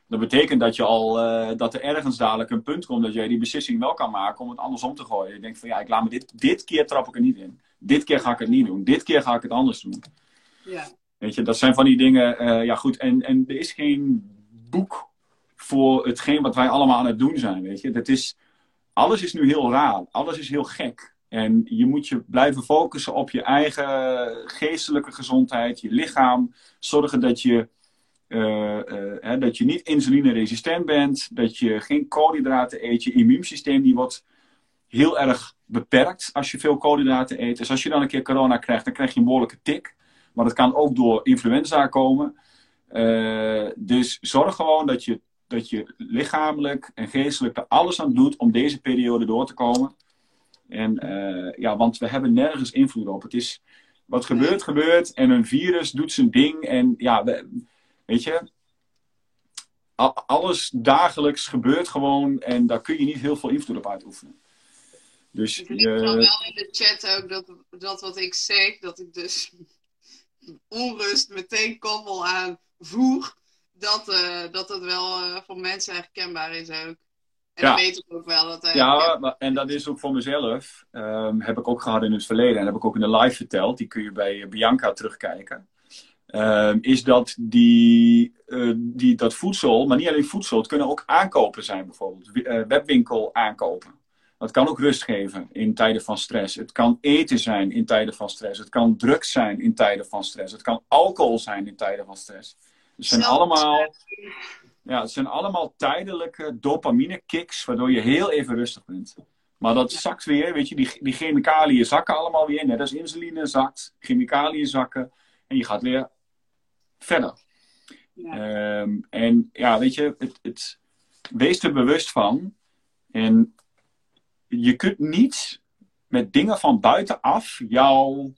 Dat betekent dat, je al, uh, dat er ergens dadelijk een punt komt dat jij die beslissing wel kan maken om het andersom te gooien. Je denkt van ja, ik laat me dit, dit keer trap ik er niet in. Dit keer ga ik het niet doen. Dit keer ga ik het anders doen. Ja. Weet je, dat zijn van die dingen. Uh, ja, goed. En, en er is geen boek voor hetgeen wat wij allemaal aan het doen zijn. Weet je, dat is, alles is nu heel raar. Alles is heel gek. En je moet je blijven focussen op je eigen geestelijke gezondheid, je lichaam. Zorgen dat je, uh, uh, hè, dat je niet insulineresistent bent, dat je geen koolhydraten eet. Je immuunsysteem die wordt heel erg beperkt als je veel koolhydraten eet. Dus als je dan een keer corona krijgt, dan krijg je een behoorlijke tik. Maar dat kan ook door influenza komen. Uh, dus zorg gewoon dat je, dat je lichamelijk en geestelijk er alles aan doet om deze periode door te komen. En uh, ja, want we hebben nergens invloed op. Het is wat gebeurt, gebeurt. En een virus doet zijn ding. En ja, we, weet je, alles dagelijks gebeurt gewoon. En daar kun je niet heel veel invloed op uitoefenen. Dus, ik je... wel in de chat ook dat, dat wat ik zeg, dat ik dus [laughs] onrust meteen koppel aan voer. Dat, uh, dat het wel uh, voor mensen herkenbaar is ook. En ja. dat weet ik ook wel. Dat, ja, maar, en dat is ook voor mezelf. Um, heb ik ook gehad in het verleden. En heb ik ook in de live verteld. Die kun je bij Bianca terugkijken. Um, is dat die, uh, die, dat voedsel, maar niet alleen voedsel, het kunnen ook aankopen zijn bijvoorbeeld. Webwinkel aankopen. Dat kan ook rust geven in tijden van stress. Het kan eten zijn in tijden van stress. Het kan drugs zijn in tijden van stress. Het kan alcohol zijn in tijden van stress. Het zijn allemaal ja, het zijn allemaal tijdelijke dopamine kicks, waardoor je heel even rustig bent. Maar dat zakt weer, weet je, die, die chemicaliën zakken allemaal weer. Net als insuline zakt, chemicaliën zakken. En je gaat weer verder. Ja. Um, en ja, weet je, het, het, wees er bewust van. En je kunt niet met dingen van buitenaf jouw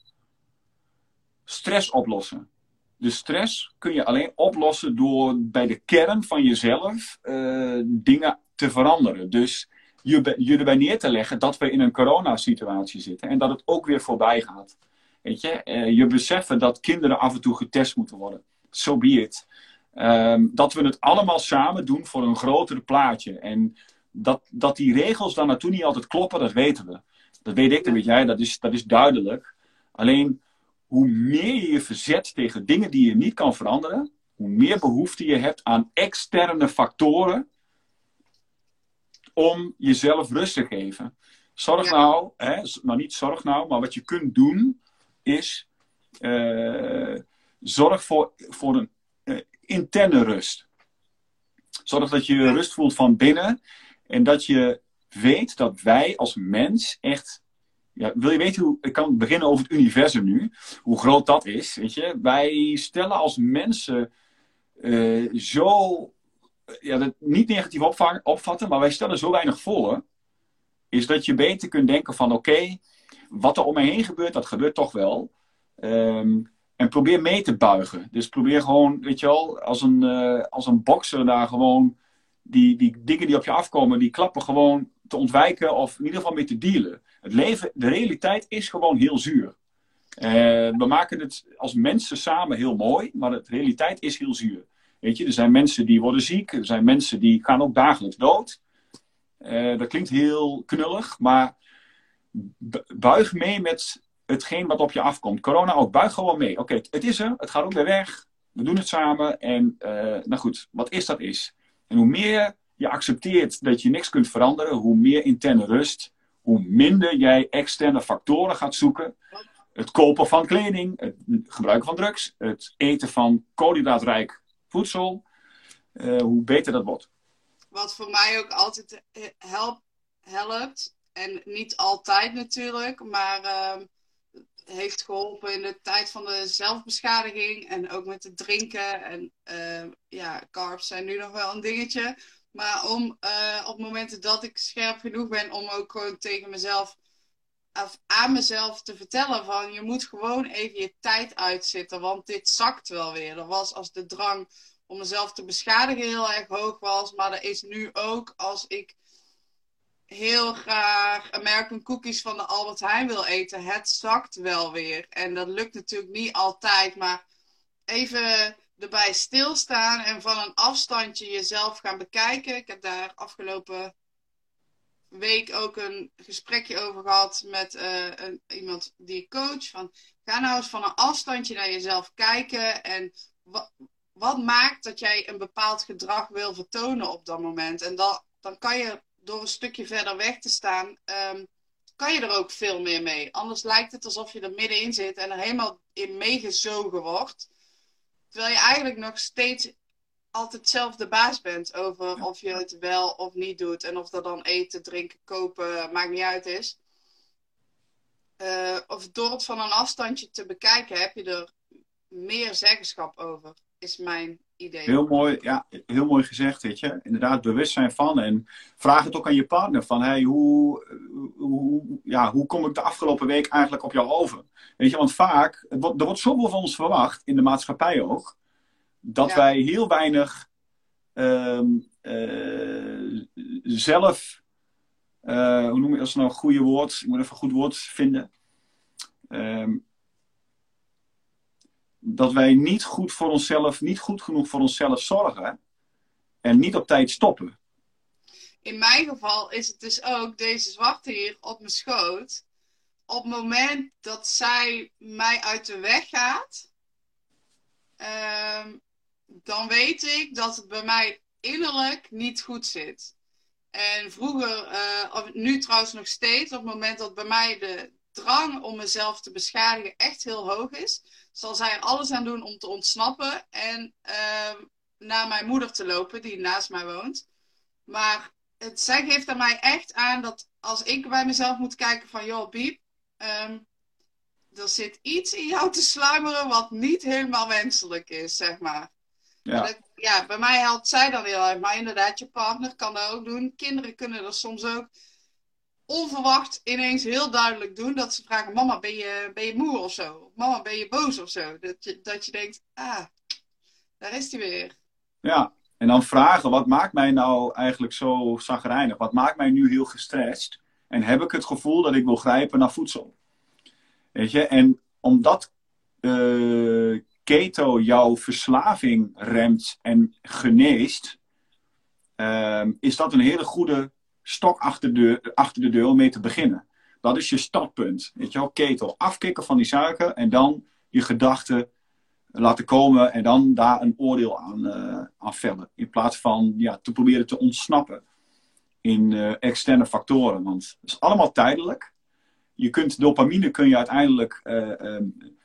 stress oplossen. De stress kun je alleen oplossen door bij de kern van jezelf uh, dingen te veranderen. Dus je, je erbij neer te leggen dat we in een coronasituatie zitten en dat het ook weer voorbij gaat. Weet je, uh, je beseffen dat kinderen af en toe getest moeten worden. So be it. Um, dat we het allemaal samen doen voor een groter plaatje. En dat, dat die regels dan naartoe niet altijd kloppen, dat weten we. Dat weet ik, dat weet jij, dat is, dat is duidelijk. Alleen hoe meer je je verzet tegen dingen die je niet kan veranderen, hoe meer behoefte je hebt aan externe factoren om jezelf rust te geven. Zorg nou, hè, maar niet zorg nou, maar wat je kunt doen is uh, zorg voor, voor een uh, interne rust. Zorg dat je rust voelt van binnen en dat je weet dat wij als mens echt ja, wil je weten hoe. Ik kan beginnen over het universum nu. Hoe groot dat is. Weet je? Wij stellen als mensen uh, zo. Ja, dat niet negatief opvatten, maar wij stellen zo weinig voor. Is dat je beter kunt denken van: oké, wat er om me heen gebeurt, dat gebeurt toch wel. Um, en probeer mee te buigen. Dus probeer gewoon, weet je wel, als een, uh, als een bokser daar gewoon die, die dingen die op je afkomen, die klappen gewoon te ontwijken of in ieder geval mee te dealen. Het leven, de realiteit is gewoon heel zuur. Uh, we maken het als mensen samen heel mooi, maar de realiteit is heel zuur. Weet je, er zijn mensen die worden ziek, er zijn mensen die gaan ook dagelijks dood. Uh, dat klinkt heel knullig, maar buig mee met hetgeen wat op je afkomt. Corona ook, buig gewoon mee. Oké, het is er, het gaat ook weer weg. We doen het samen en uh, nou goed, wat is dat is. En hoe meer je accepteert dat je niks kunt veranderen, hoe meer interne rust, hoe minder jij externe factoren gaat zoeken. Het kopen van kleding, het gebruiken van drugs, het eten van koolhydraatrijk voedsel, uh, hoe beter dat wordt. Wat voor mij ook altijd helpt, helpt en niet altijd natuurlijk, maar uh, heeft geholpen in de tijd van de zelfbeschadiging en ook met het drinken. En uh, ja, carbs zijn nu nog wel een dingetje. Maar om uh, op momenten dat ik scherp genoeg ben om ook gewoon tegen mezelf, of aan mezelf te vertellen van je moet gewoon even je tijd uitzitten, want dit zakt wel weer. Dat was als de drang om mezelf te beschadigen heel erg hoog was, maar dat is nu ook als ik heel graag American cookies van de Albert Heijn wil eten. Het zakt wel weer. En dat lukt natuurlijk niet altijd, maar even erbij stilstaan en van een afstandje jezelf gaan bekijken. Ik heb daar afgelopen week ook een gesprekje over gehad met uh, een, iemand die coach. Van, ga nou eens van een afstandje naar jezelf kijken en wat, maakt dat jij een bepaald gedrag wil vertonen op dat moment. En dan kan je door een stukje verder weg te staan, um, kan je er ook veel meer mee. Anders lijkt het alsof je er middenin zit en er helemaal in meegezogen wordt. Terwijl je eigenlijk nog steeds altijd zelf de baas bent over of je het wel of niet doet. En of dat dan eten, drinken, kopen, maakt niet uit is. Uh, of door het van een afstandje te bekijken, heb je er meer zeggenschap over, is mijn idee. Heel mooi, ja, heel mooi gezegd, weet je. Inderdaad, bewustzijn van. En vraag het ook aan je partner van, hey, hoe, hoe, ja, hoe kom ik de afgelopen week eigenlijk op jou over? Weet je, want vaak, er wordt, er wordt zoveel van ons verwacht, in de maatschappij ook, dat wij heel weinig um, uh, zelf, uh, hoe noem je dat nou een goede woord? Ik moet even een goed woord vinden. Um, dat wij niet goed voor onszelf, niet goed genoeg voor onszelf zorgen en niet op tijd stoppen. In mijn geval is het dus ook deze zwarte hier op mijn schoot. Op het moment dat zij mij uit de weg gaat, um, dan weet ik dat het bij mij innerlijk niet goed zit. En vroeger, uh, of nu trouwens nog steeds, op het moment dat bij mij de drang om mezelf te beschadigen echt heel hoog is, zal zij er alles aan doen om te ontsnappen en uh, naar mijn moeder te lopen, die naast mij woont. Maar het, zij geeft aan mij echt aan dat als ik bij mezelf moet kijken van, joh, Biep, um, er zit iets in jou te sluimeren wat niet helemaal wenselijk is, zeg maar. Ja. Dat, ja, bij mij helpt zij dan heel erg. Maar inderdaad, je partner kan dat ook doen. Kinderen kunnen dat soms ook onverwacht ineens heel duidelijk doen. Dat ze vragen, mama, ben je, ben je moe of zo? Mama, ben je boos of zo? Dat je, dat je denkt, ah, daar is hij weer. Ja, en dan vragen, wat maakt mij nou eigenlijk zo zagrijnig? Wat maakt mij nu heel gestrest? En heb ik het gevoel dat ik wil grijpen naar voedsel? Weet je, en omdat uh, keto jouw verslaving remt en geneest, uh, is dat een hele goede stok achter de, achter de deur om mee te beginnen. Dat is je startpunt. Weet je wel, ketel. Afkicken van die suiker en dan je gedachten laten komen en dan daar een oordeel aan, uh, vellen. In plaats van ja, te proberen te ontsnappen in uh, externe factoren. Want het is allemaal tijdelijk. Je kunt dopamine kun je uiteindelijk uh, um,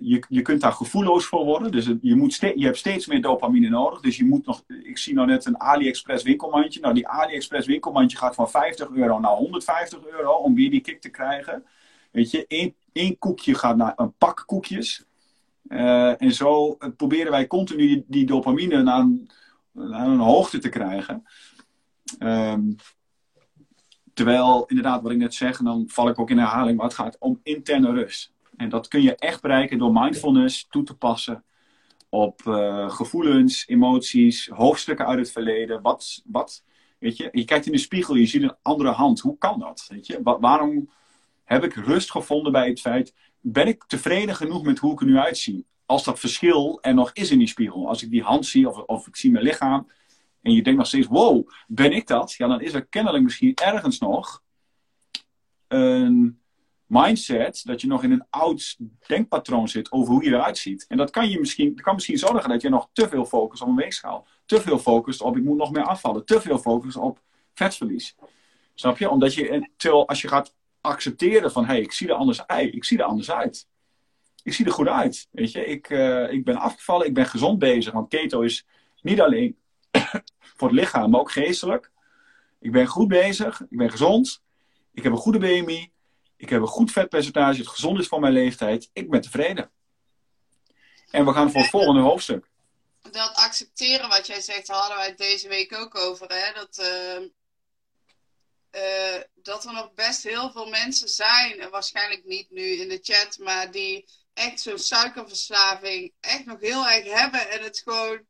je, je kunt daar gevoelloos voor worden. Dus je, moet je hebt steeds meer dopamine nodig. Dus je moet nog. Ik zie nou net een AliExpress winkelmandje. Nou, die AliExpress winkelmandje gaat van 50 euro naar 150 euro om weer die kick te krijgen. Weet je, één, koekje gaat naar een pak koekjes. Uh, en zo proberen wij continu die, dopamine naar een, naar een, hoogte te krijgen. Um, terwijl, inderdaad, wat ik net zeg, en dan val ik ook in herhaling, maar het gaat om interne rust. En dat kun je echt bereiken door mindfulness toe te passen op uh, gevoelens, emoties, hoofdstukken uit het verleden. Wat, wat, weet je, je kijkt in de spiegel, je ziet een andere hand. Hoe kan dat? Weet je? waarom heb ik rust gevonden bij het feit, ben ik tevreden genoeg met hoe ik er nu uitzie? Als dat verschil er nog is in die spiegel. Als ik die hand zie of, of ik zie mijn lichaam en je denkt nog steeds, wow, ben ik dat? Ja, dan is er kennelijk misschien ergens nog een mindset dat je nog in een oud denkpatroon zit over hoe je eruit ziet. En dat kan, je misschien, kan misschien zorgen dat je nog te veel focust op een weegschaal. Te veel focust op ik moet nog meer afvallen. Te veel focust op vetverlies. Snap je? Omdat je, terwijl als je gaat accepteren van hé, hey, ik zie er anders uit. Ik zie er anders uit. Ik zie er goed uit. Weet je, ik, uh, ik ben afgevallen, ik ben gezond bezig. Want keto is niet alleen [coughs] voor het lichaam, maar ook geestelijk. Ik ben goed bezig, ik ben gezond, ik heb een goede BMI, ik heb een goed vetpercentage, het gezond is voor mijn leeftijd. Ik ben tevreden. En we gaan voor het volgende hoofdstuk. Dat accepteren wat jij zegt, hadden wij deze week ook over. Hè? Dat, uh, uh, dat er nog best heel veel mensen zijn, waarschijnlijk niet nu in de chat, maar die echt zo'n suikerverslaving echt nog heel erg hebben en het gewoon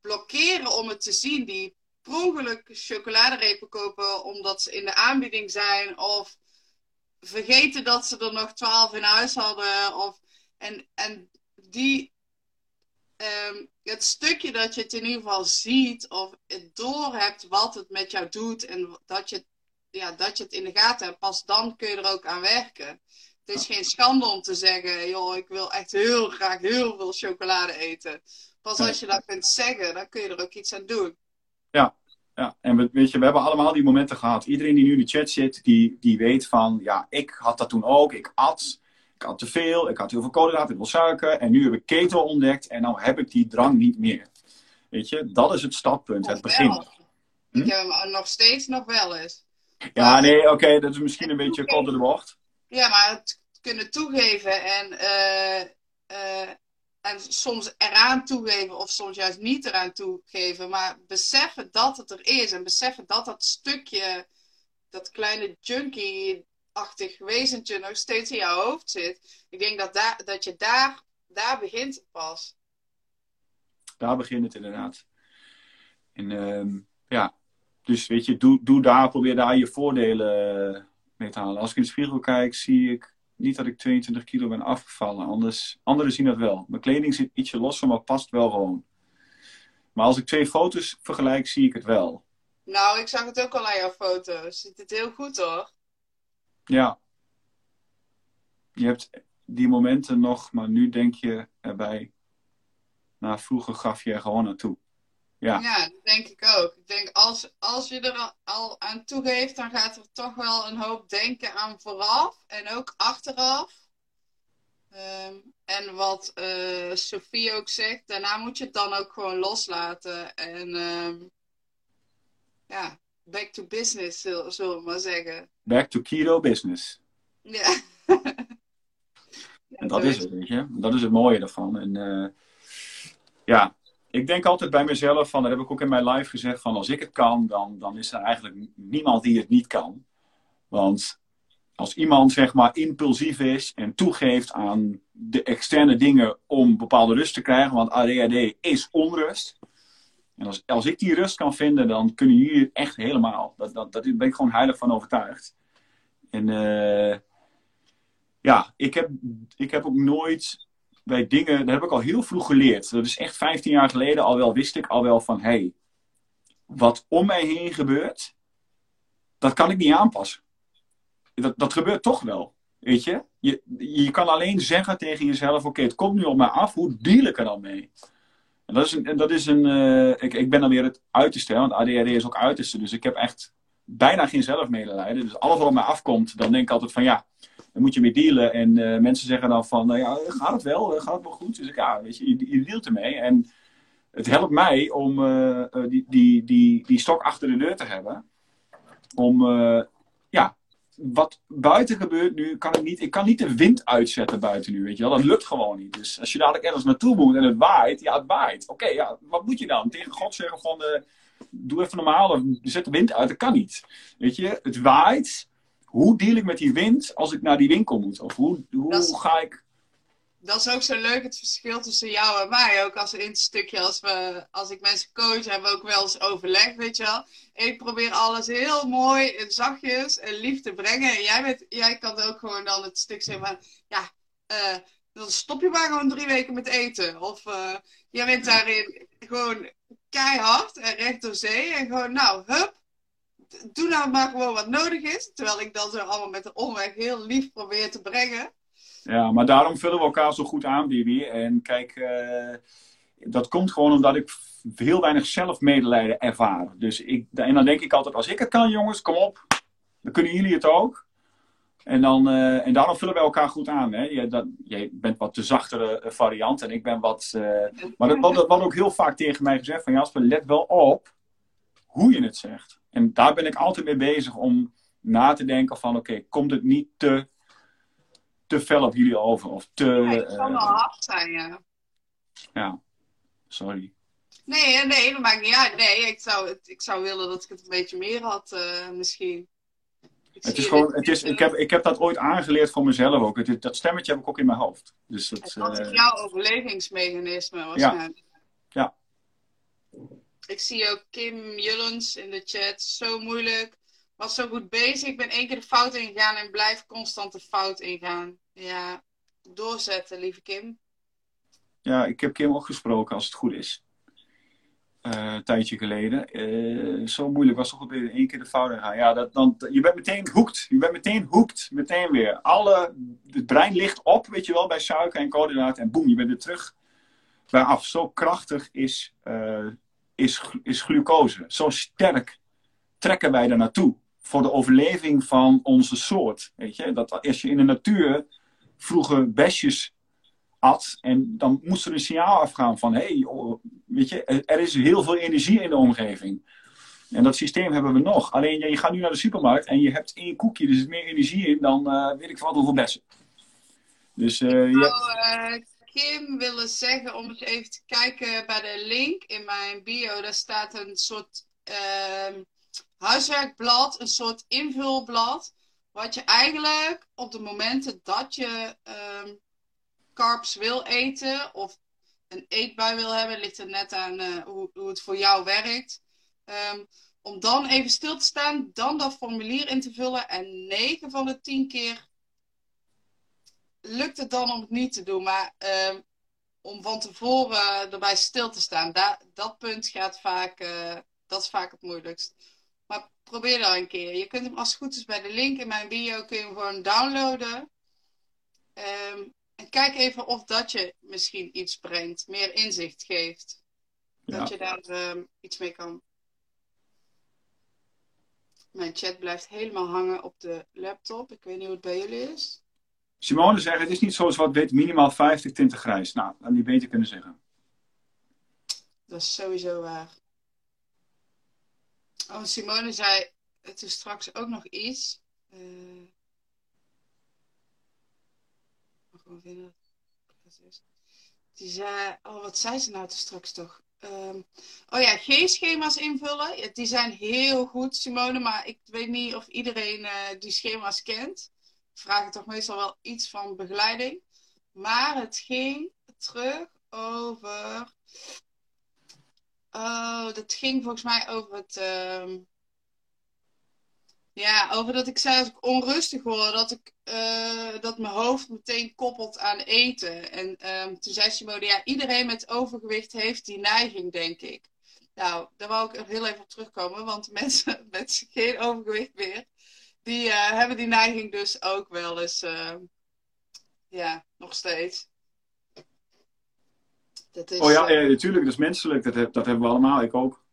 blokkeren om het te zien. Die per chocoladerepen kopen omdat ze in de aanbieding zijn of vergeten dat ze er nog twaalf in huis hadden. Of, en, en die, um, het stukje dat je het in ieder geval ziet of het door hebt wat het met jou doet en dat je, ja, dat je het in de gaten hebt, pas dan kun je er ook aan werken. Het is geen schande om te zeggen, joh, ik wil echt heel graag heel veel chocolade eten. Pas als je dat kunt zeggen, dan kun je er ook iets aan doen. Ja, ja, en we, weet je, we hebben allemaal die momenten gehad. Iedereen die nu in de chat zit, die, die weet van, ja, ik had dat toen ook. Ik at, ik had te veel, ik had heel veel koolhydraten, heel veel suiker. En nu heb ik keto ontdekt en nou heb ik die drang niet meer. Weet je, dat is het startpunt, het begin. Hm? Ik heb hem nog steeds nog wel eens. Ja, nee, oké, dat is misschien een beetje kort door de bocht. Ja, maar het kunnen toegeven en uh, uh, en soms eraan toegeven of soms juist niet eraan toegeven. Maar beseffen dat het er is en beseffen dat dat stukje, dat kleine junkie-achtig wezentje nog steeds in jouw hoofd zit. Ik denk dat, daar, dat je daar, daar begint pas. Daar begint het inderdaad. En uh, ja, dus weet je, doe, doe daar, probeer daar je voordelen mee te halen. Als ik in de spiegel kijk, zie ik niet dat ik 22 kilo ben afgevallen. Anders, anderen zien dat wel. Mijn kleding zit ietsje losser, maar past wel gewoon. Maar als ik twee foto's vergelijk, zie ik het wel. Nou, ik zag het ook al aan jouw foto's. Ziet het heel goed hoor. Ja. Je hebt die momenten nog, maar nu denk je erbij. Nou, vroeger gaf je er gewoon naartoe. Ja. ja, dat denk ik ook. Ik denk als, als je er al aan toegeeft, dan gaat er toch wel een hoop denken aan vooraf en ook achteraf. Ehm, en wat uh, Sophie ook zegt, daarna moet je het dan ook gewoon loslaten. En um, ja, back to business, zullen, we maar zeggen. Back to keto business. Ja. [laughs] en dat is het, weet je. Dat is het mooie ervan. En uh, ja, ik denk altijd bij mezelf, van, dat heb ik ook in mijn live gezegd, van als ik het kan, dan, dan is er eigenlijk niemand die het niet kan. Want als iemand zeg maar impulsief is en toegeeft aan de externe dingen om bepaalde rust te krijgen, want ADHD is onrust. En als, als ik die rust kan vinden, dan kunnen jullie het echt helemaal. Dat, dat, dat ben ik gewoon heilig van overtuigd. En uh, ja, ik heb, ik heb ook nooit bij dingen, dat heb ik al heel vroeg geleerd. Dat is echt 15 jaar geleden al wel, wist ik al wel van, hé, hey, wat om mij heen gebeurt, dat kan ik niet aanpassen. Dat, dat gebeurt toch wel, weet je? je? Je kan alleen zeggen tegen jezelf, oké, het komt nu op mij af, hoe deal ik er dan mee? En dat is een, dat is een uh, ik, ik ben dan weer het uiterste, want ADHD is ook uiterste, dus ik heb echt bijna geen zelfmedelijden. Dus alles wat op mij afkomt, dan denk ik altijd van, ja, dan moet je mee dealen. En uh, mensen zeggen dan van, nou ja, gaat het wel? Gaat het wel goed? Dus ik, ja, weet je, je, dealt ermee. En het helpt mij om uh, die, die, die, die stok achter de deur te hebben. Om, ja, wat buiten gebeurt nu, kan ik niet, ik kan niet de wind uitzetten buiten nu, weet je wel. Dat lukt gewoon niet. Dus als je dadelijk ergens naartoe moet en het waait, ja, het waait. Oké, ja, wat moet je dan? Tegen God zeggen van, doe even normaal, zet de wind uit. Dat kan niet. Weet je, het waait hoe deal ik met die wind als ik naar die winkel moet? Of hoe, hoe ga ik. dat is ook zo leuk, het verschil tussen jou en mij. Ook als in het stukje, als, we, als ik mensen coach, hebben we ook wel eens overleg, weet je wel. Ik probeer alles heel mooi en zachtjes en lief te brengen. En jij, bent, jij kan ook gewoon dan het stuk zeggen van, ja, uh, dan stop je maar gewoon drie weken met eten. Of uh, jij bent daarin gewoon keihard en recht door zee. En gewoon, nou, hup, doe nou maar gewoon wat nodig is. Terwijl ik dan zo allemaal met de omweg heel lief probeer te brengen. Ja, maar daarom vullen we elkaar zo goed aan, Bibi. En kijk, uh, dat komt gewoon omdat ik heel weinig zelfmedelijden ervaar. Dus ik, en dan denk ik altijd, als ik het kan, jongens, kom op. Dan kunnen jullie het ook. En, dan, uh, en daarom vullen we elkaar goed aan. Hè? Je, dat, jij bent wat de zachtere variant en ik ben wat. Maar dat wordt ook heel vaak tegen mij gezegd: van Jasper, let wel op hoe je het zegt. En daar ben ik altijd mee bezig om na te denken: van oké, komt het niet te te fel op jullie over. Of te, ja, het kan wel hard zijn, ja. Ja, sorry. Nee, nee, dat maakt niet uit. Nee, ik zou, ik zou willen dat ik het een beetje meer had, uh, misschien. het is gewoon, het is, ik, heb, ik heb dat ooit aangeleerd voor mezelf ook. Het, dat stemmetje heb ik ook in mijn hoofd. Dus dat, dat is uh, jouw overlevingsmechanisme waarschijnlijk. Ja. Ik zie ook Kim Jullens in de chat. Zo moeilijk was zo goed bezig. Ik ben één keer de fout ingegaan en blijf constant de fout ingaan. Ja, doorzetten, lieve Kim. Ja, ik heb Kim ook gesproken als het goed is. Uh, een tijdje geleden. Uh, zo moeilijk was toch op één keer de fout ingaan. Ja, dat, dan, je bent meteen hoekt. Je bent meteen hoekt. Meteen weer. Alle, het brein ligt op, weet je wel, bij suiker en koolhydraten. En boem, je bent er terug bij af. Zo krachtig is, uh, is, is glucose. Zo sterk trekken wij er naartoe voor de overleving van onze soort. Weet je? Dat als je in de natuur vroeger besjes at en dan moest er een signaal afgaan van hé, hey, weet je, er is heel veel energie in de omgeving. En dat systeem hebben we nog. Alleen je gaat nu naar de supermarkt en je hebt één koekje, er zit meer energie in dan uh, weet ik wat hoeveel bessen. Dus, uh, uh, Kim willen zeggen om eens even te kijken bij de link in mijn bio. Daar staat een soort ehm, huiswerkblad, een soort invulblad. Wat je eigenlijk op de momenten dat je um, carbs wil eten of een eetbui wil hebben, ligt er net aan uh, hoe, hoe, het voor jou werkt. Um, om dan even stil te staan, dan dat formulier in te vullen. En 9 van de 10 keer lukt het dan om het niet te doen. Maar um, om van tevoren erbij stil te staan, da dat punt gaat vaak, uh, dat is vaak het moeilijkst probeer dat een keer. Je kunt hem als het goed is bij de link in mijn bio kun je hem gewoon downloaden. Um, en kijk even of dat je misschien iets brengt, meer inzicht geeft. Dat je daar um, iets mee kan. Mijn chat blijft helemaal hangen op de laptop. Ik weet niet hoe het bij jullie is. Simone zegt, het is niet zoals wat weet, minimaal 50 tinten grijs. Nou, dat niet beter kunnen zeggen. Dat is sowieso waar. Oh, Simone zei toen straks ook nog iets. Uh. Die zei, oh wat zei ze nou toen straks toch? Um, oh ja, G-schema's invullen. Die zijn heel goed, Simone, maar ik weet niet of iedereen uh, die schema's kent. Vragen toch meestal wel iets van begeleiding. Maar het ging terug over. Oh, dat ging volgens mij over het. Um, ja, over dat ik ik onrustig word, dat, ik, uh, dat mijn hoofd meteen koppelt aan eten. En um, toen zei Simone, ja, iedereen met overgewicht heeft die neiging, denk ik. Nou, daar wou ik heel even op terugkomen, want [laughs] mensen met geen overgewicht meer, die uh, hebben die neiging dus ook wel eens, uh, ja, nog steeds. Dat is, oh ja, ja, natuurlijk, dat is menselijk, dat, dat hebben we allemaal, ik ook.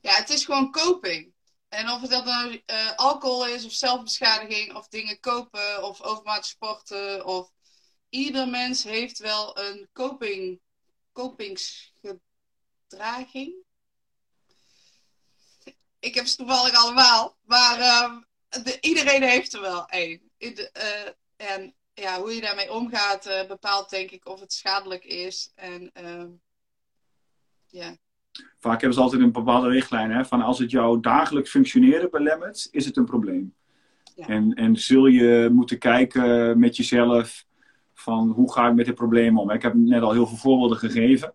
Ja, het is gewoon coping. En of het dat nou alcohol is, of zelfbeschadiging, of dingen kopen, of overmatig sporten, of ieder mens heeft wel een coping, kopingsgedraging. Ik heb ze toevallig allemaal, maar uh, de, iedereen heeft er wel één. Uh, en ja, hoe je daarmee omgaat uh, bepaalt denk ik of het schadelijk is. En ehm, ja. Vaak hebben ze altijd een bepaalde richtlijn. Hè, van als het jouw dagelijks functioneren belemmert, is het een probleem. Ja. En, en zul je moeten kijken met jezelf van hoe ga ik met dit probleem om. Ik heb net al heel veel voorbeelden gegeven.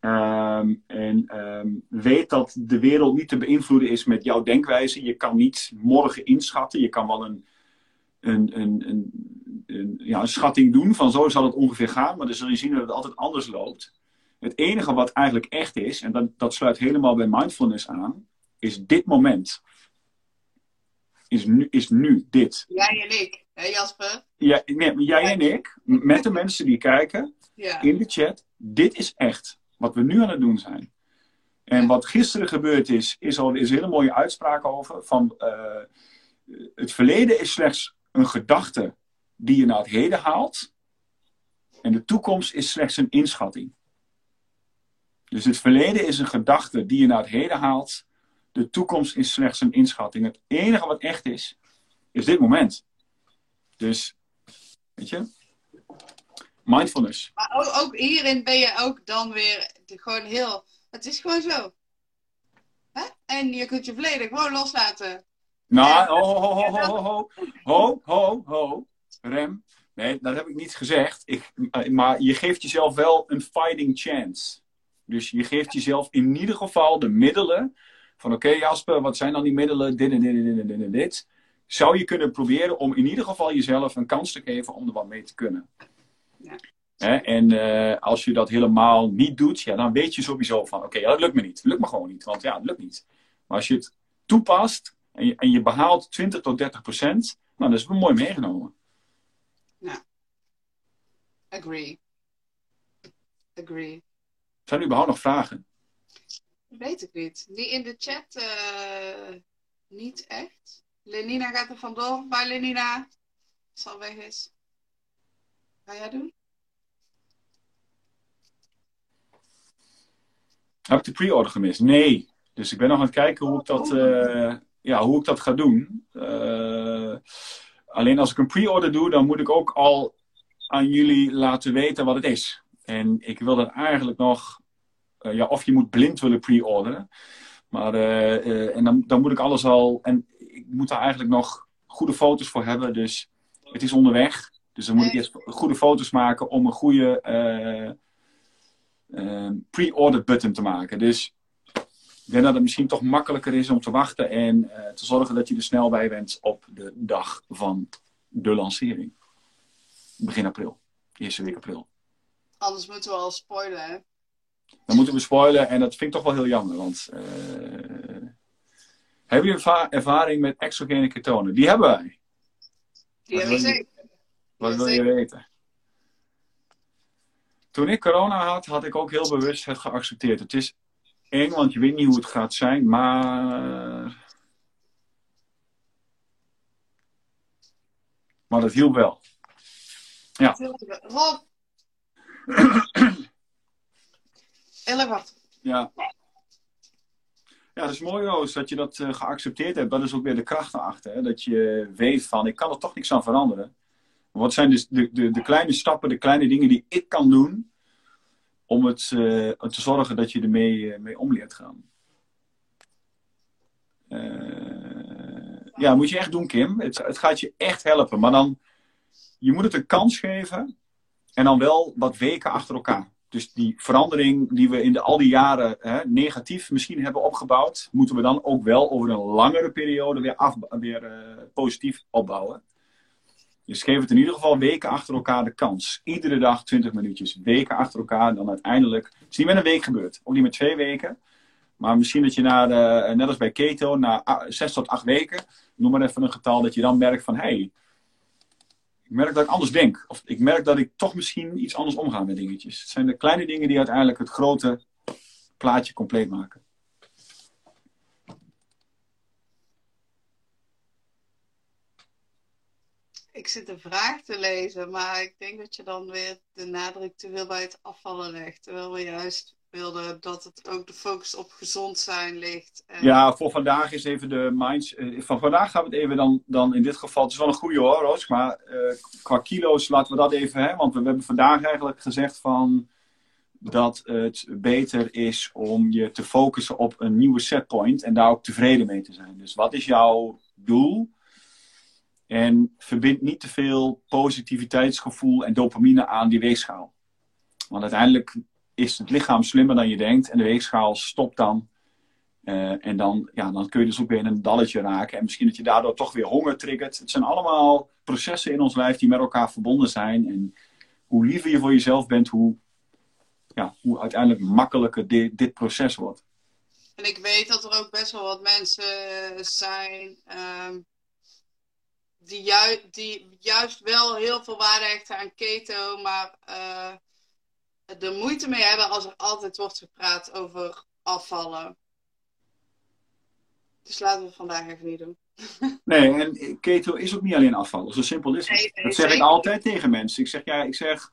Ehm, en ehm, weet dat de wereld niet te beïnvloeden is met jouw denkwijze. Je kan niet morgen inschatten. Je kan wel een, een, een, een, een, ja, een schatting doen van zo zal het ongeveer gaan. Maar dan zul je zien dat het altijd anders loopt. Het enige wat eigenlijk echt is, en dat, dat sluit helemaal bij mindfulness aan, is dit moment. Is nu, is nu dit. Jij en ik, hè Jasper? Ja, nee, jij en ik, met de mensen die kijken, Ja. in de chat, dit is echt wat we nu aan het doen zijn. En wat gisteren gebeurd is, is al is een hele mooie uitspraak over. Van, eh, het verleden is slechts een gedachte die je naar het heden haalt. En de toekomst is slechts een inschatting. Dus het verleden is een gedachte die je naar het heden haalt. De toekomst is slechts een inschatting. Het enige wat echt is, is dit moment. Dus, weet je, mindfulness. Maar ook, ook hierin ben je ook dan weer gewoon heel... Het is gewoon zo. Hè? En je kunt je verleden gewoon loslaten. Nou, ho, ho, ho, ho, ho, ho, ho, ho, ho, rem. Nee, dat heb ik niet gezegd. Ik, maar je geeft jezelf wel een fighting chance. Dus je geeft jezelf in ieder geval de middelen. Van oké Jasper, wat zijn dan die middelen? Dit en dit en dit en dit en dit. Zou je kunnen proberen om in ieder geval jezelf een kans te geven om er wat mee te kunnen. Ja. Hè, en eh, als je dat helemaal niet doet, ja, dan weet je sowieso van oké, ja, dat lukt me niet. Dat lukt me gewoon niet, want ja, het lukt niet. Maar als je het toepast en je, en je behaalt 20 tot 30 procent, nou, dat is wel mooi meegenomen. Agree. Agree. Zijn er überhaupt nog vragen? Weet ik niet. Die in de chat eh, niet echt. Lenina gaat er vandoor. Bye Lenina. Als ze al weg is. Ga jij doen? Heb ik de pre-order gemist? Nee. Dus ik ben nog aan het kijken hoe ik dat, eh, ja, hoe ik dat ga doen. Eh, alleen als ik een pre-order doe, dan moet ik ook al aan jullie laten weten wat het is. En ik wil dat eigenlijk nog, eh, ja, of je moet blind willen pre-orderen. Maar en dan, dan moet ik alles al, en ik moet daar eigenlijk nog goede foto's voor hebben. Dus het is onderweg. Dus dan moet ik eerst goede foto's maken om een goede eh, eh, pre-order button te maken. Dus ik denk dat het misschien toch makkelijker is om te wachten en eh, te zorgen dat je er snel bij bent op de dag van de lancering. Begin april. Eerste week april. Anders moeten we al spoilen, hè? Dan moeten we spoilen en dat vind ik toch wel heel jammer. Want eh, hebben jullie erva- ervaring met exogene ketonen? Die hebben wij. Die hebben we zeker. Wat Ja, wil je zeker. weten? Toen ik corona had, had ik ook heel bewust het geaccepteerd. Het is eng, want je weet niet hoe het gaat zijn, maar. Maar dat hielp wel. Rob. [clears throat] Heel wat. Ja. Ja, dat is mooi, Roos, dat je dat eh, geaccepteerd hebt. Dat is ook weer de kracht erachter. Hè? Dat je weet van, ik kan er toch niks aan veranderen. Wat zijn dus de, de, de kleine stappen, de kleine dingen die ik kan doen... om het, eh, te zorgen dat je ermee eh, mee om leert gaan. Eh, ja, moet je echt doen, Kim. Het, het gaat je echt helpen. Maar dan, je moet het een kans geven... en dan wel wat weken achter elkaar. Dus die verandering die we in de, al die jaren hè, negatief misschien hebben opgebouwd, moeten we dan ook wel over een langere periode weer, af, weer positief opbouwen. Dus geef het in ieder geval weken achter elkaar de kans. Iedere dag 20 minuutjes. Weken achter elkaar. Dan uiteindelijk. Het is niet met een week gebeurd. Ook niet met twee weken. Maar misschien dat je na, de, net als bij keto, na zes tot acht weken, noem maar even een getal, dat je dan merkt van hé, hey, ik merk dat ik anders denk. Of ik merk dat ik toch misschien iets anders omga met dingetjes. Het zijn de kleine dingen die uiteindelijk het grote plaatje compleet maken. Ik zit een vraag te lezen, maar ik denk dat je dan weer de nadruk te veel bij het afvallen legt. Terwijl we juist wilden dat het ook de focus op gezond zijn ligt. En... Ja, voor vandaag is even de minds. eh, Van vandaag gaan we het even dan, dan in dit geval. Het is wel een goede hoor, Roos. Maar eh, qua kilo's laten we dat even. Hè, want we, we hebben vandaag eigenlijk gezegd van. Dat het beter is om je te focussen op een nieuwe setpoint. En daar ook tevreden mee te zijn. Dus wat is jouw doel? En verbind niet te veel positiviteitsgevoel en dopamine aan die weegschaal. Want uiteindelijk is het lichaam slimmer dan je denkt en de weegschaal stopt dan. Eh, en dan, ja, dan kun je dus ook weer in een dalletje raken. En misschien dat je daardoor toch weer honger triggert. Het zijn allemaal processen in ons lijf die met elkaar verbonden zijn. En hoe liever je voor jezelf bent, hoe, ja, hoe uiteindelijk makkelijker dit, proces wordt. En ik weet dat er ook best wel wat mensen zijn um, die, ju die juist wel heel veel waarde hechten aan keto, maar uh, er moeite mee hebben als er altijd wordt gepraat over afvallen. Dus laten we het vandaag even niet doen. [laughs] Nee, en keto is ook niet alleen afvallen. Zo simpel is het. dat zeg ik altijd tegen mensen. Ik zeg, ja, ik zeg,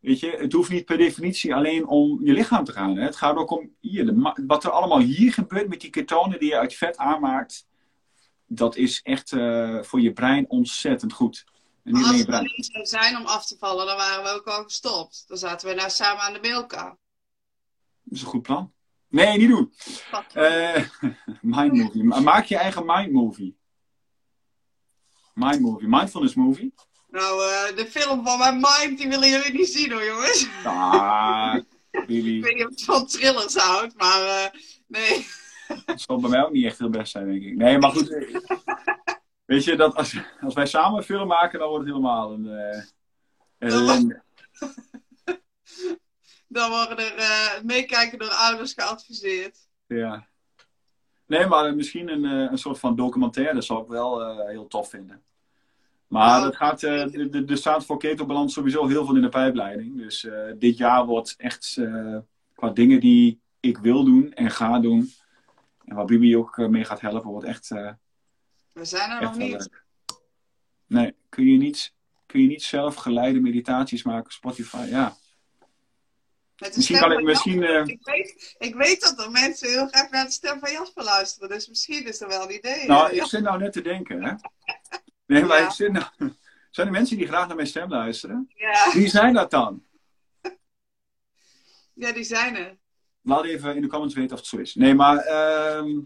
weet je, het hoeft niet per definitie alleen om je lichaam te gaan. Hè. Het gaat ook om hier, de, wat er allemaal hier gebeurt met die ketonen die je uit vet aanmaakt. Dat is echt uh, voor je brein ontzettend goed. En als het brein. niet zou zijn om af te vallen, dan waren we ook al gestopt. Dan zaten we nou samen aan de milka. Dat is een goed plan. Nee, niet doen. Uh, [laughs] mind movie. Maak je eigen mind movie. Mind movie. Mindfulness movie. Nou, uh, de film van mijn mind, die willen jullie niet zien hoor, jongens. Ah. [laughs] Ik weet niet of het van thrillers houdt, maar nee. Dat zal bij mij ook niet echt heel best zijn, denk ik. Nee, maar goed. weet je, dat als, als wij samen een film maken, dan wordt het helemaal een uh, ellende dan worden er uh, meekijken door ouders geadviseerd. Ja. Nee, maar misschien een, uh, een soort van documentaire zou ik wel uh, heel tof vinden. Maar dat gaat, er staat voor ketobalans sowieso heel veel in de pijpleiding. Dus dit jaar wordt echt qua dingen die ik wil doen en ga doen. En waar Bibi ook mee gaat helpen, wordt echt. We zijn er nog niet. Leuk. Nee, kun je, niet, kun je niet zelf geleide meditaties maken Spotify? Ja. Misschien kan ik misschien. Uh... Ik, weet, ik weet dat er mensen heel graag naar de stem van Jasper luisteren, dus misschien is er wel een idee. Nou, ik zit nou net te denken, hè? Nee, maar ik zit nou. [laughs] Zijn er mensen die graag naar mijn stem luisteren? Ja. Wie zijn dat dan? Ja, die zijn er. Laat even in de comments weten of het zo is. Nee, maar. Uh,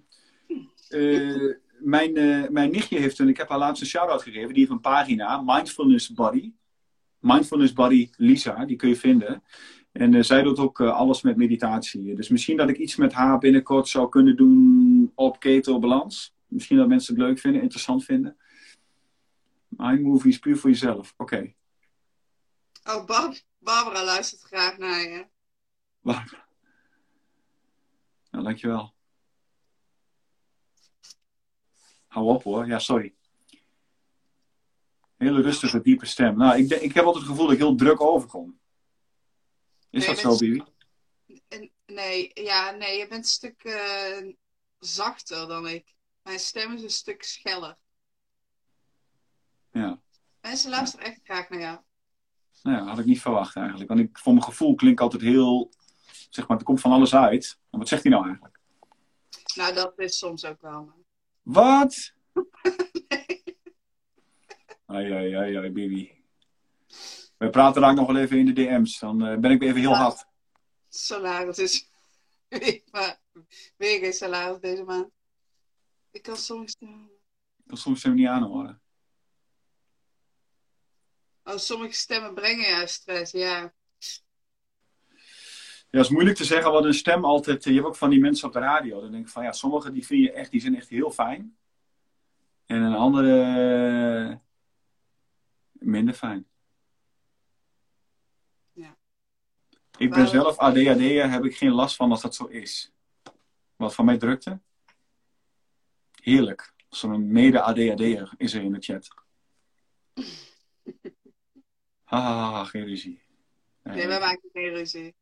uh, mijn, uh, mijn nichtje heeft een. Ik heb haar laatst een shout-out gegeven. Die heeft een pagina, Mindfulness Body. Mindfulness Body Lisa, die kun je vinden. En uh, zij doet ook uh, alles met meditatie. Dus misschien dat ik iets met haar binnenkort zou kunnen doen op keto balans. Misschien dat mensen het leuk vinden, interessant vinden. Mindmovie is puur voor jezelf. Oké. Okay. Oh, Bar Barbara luistert graag naar je. Barbara. Nou, dankjewel. Hou op hoor. Ja, sorry. Hele rustige, diepe stem. Nou, ik, ik heb altijd het gevoel dat ik heel druk overkom. Is dat zo, Bibi? Nee, ja, nee, je bent een stuk uh, zachter dan ik. Mijn stem is een stuk scheller. Ja. Mensen luisteren echt graag naar jou. Nou ja, had ik niet verwacht eigenlijk. Want ik, voor mijn gevoel klink altijd heel, zeg maar, er komt van alles uit. Maar wat zegt hij nou eigenlijk? Nou, dat is soms ook wel. Wat? [laughs] nee. Ai, ai, ai, ai, Bibi. We praten daar nog wel even in de DM's. Dan uh, ben ik even heel ja. hard. Salaris is. maar weer geen salaris deze maand. Ik kan soms. Ik kan soms stemmen niet aanhoren. Oh, sommige stemmen brengen juist stress, ja. Ja, het is moeilijk te zeggen wat een stem altijd. Je hebt ook van die mensen op de radio. Dan denk ik van ja, sommige die vind je echt, die zijn echt heel fijn. En een andere minder fijn. Ik ben zelf ADHD'er, heb ik geen last van als dat zo is. Wat van mij drukte? Heerlijk. Zo'n mede-ADHD'er is er in de chat. [laughs] Ah, geen ruzie. Nee, nee wij maken geen ruzie.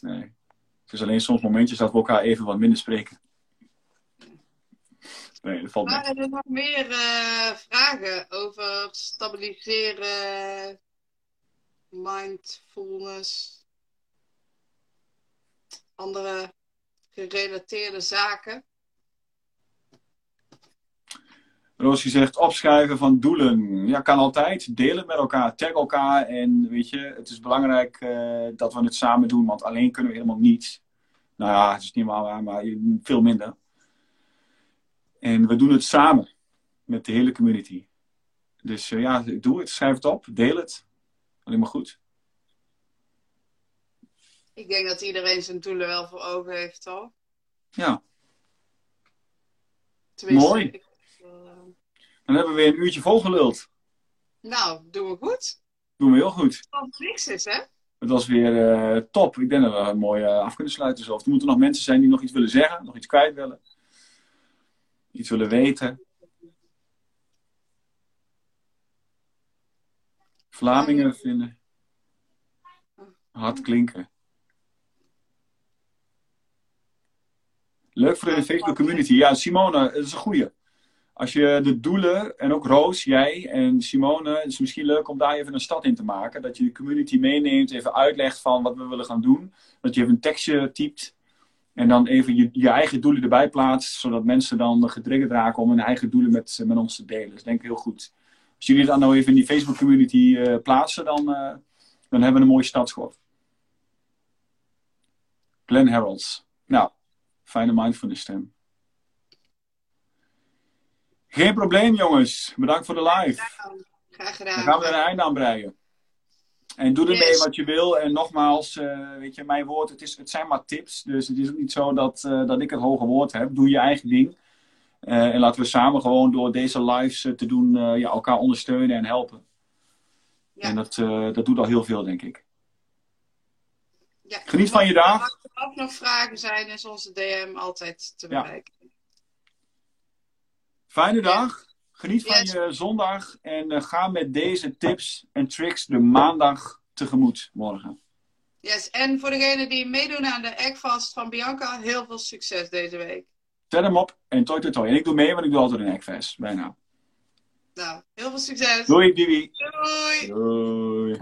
Nee. Het is alleen soms momentjes dat we elkaar even wat minder spreken. Nee, dat valt maar er nog meer uh, vragen over stabiliseren, mindfulness andere gerelateerde zaken? Roosje zegt opschrijven van doelen. Ja, kan altijd. Delen met elkaar. Tag elkaar. En weet je, het is belangrijk uh, dat we het samen doen. Want alleen kunnen we helemaal niet. Nou ja, het is niet waar, maar veel minder. En we doen het samen. Met de hele community. Dus uh, ja, doe het. Schrijf het op. Deel het. Alleen maar goed. Ik denk dat iedereen zijn doelen wel voor ogen heeft, toch? Ja. Tenminste, Mooi. ik- Dan hebben we weer een uurtje volgeluld. nou, doen we goed. Doen we heel goed. Het niks is, hè? Het was weer eh, top. Ik denk dat we een mooi eh, af kunnen sluiten. Zo. Of er moeten nog mensen zijn die nog iets willen zeggen, nog iets kwijt willen. Iets willen weten. Vlamingen vinden. Hard klinken. Leuk voor de Facebook community. Ja, Simone, dat is een goeie. Als je de doelen, en ook Roos, jij en Simone, het is misschien leuk om daar even een stad in te maken. Dat je de community meeneemt, even uitlegt van wat we willen gaan doen. Dat je even een tekstje typt. En dan even je, je eigen doelen erbij plaatst, zodat mensen dan getriggerd raken om hun eigen doelen met, met ons te delen. Dat is denk ik heel goed. Als jullie dat nou even in die Facebook community eh, plaatsen, dan, eh, dan hebben we een mooie startschot. Glenn Harolds. Nou, fijne mindfulness stem. Geen probleem, jongens. Bedankt voor de live. Graag gedaan. Dan gaan we er een einde aan breien. En doe ermee Yes. wat je wil. En nogmaals, eh, weet je, mijn woord, het, is, het zijn maar tips. Dus het is ook niet zo dat, eh, dat ik het hoge woord heb. Doe je eigen ding. Eh, en laten we samen gewoon door deze lives te doen, ja, elkaar ondersteunen en helpen. Ja. En dat, dat doet al heel veel, denk ik. Ja. Geniet van je dag. Als er ook nog vragen zijn, is onze DM altijd te Ja. Fijne dag. Geniet van Yes. je zondag. En eh, ga met deze tips en tricks de maandag tegemoet morgen. Yes. En voor degenen die meedoen aan de Eggfast van Bianca, heel veel succes deze week. Zet hem op en toi toi toi. En ik doe mee, want ik doe altijd een eggfest. Bijna. Nou, heel veel succes. Doei, Bibi. Doei. Doei.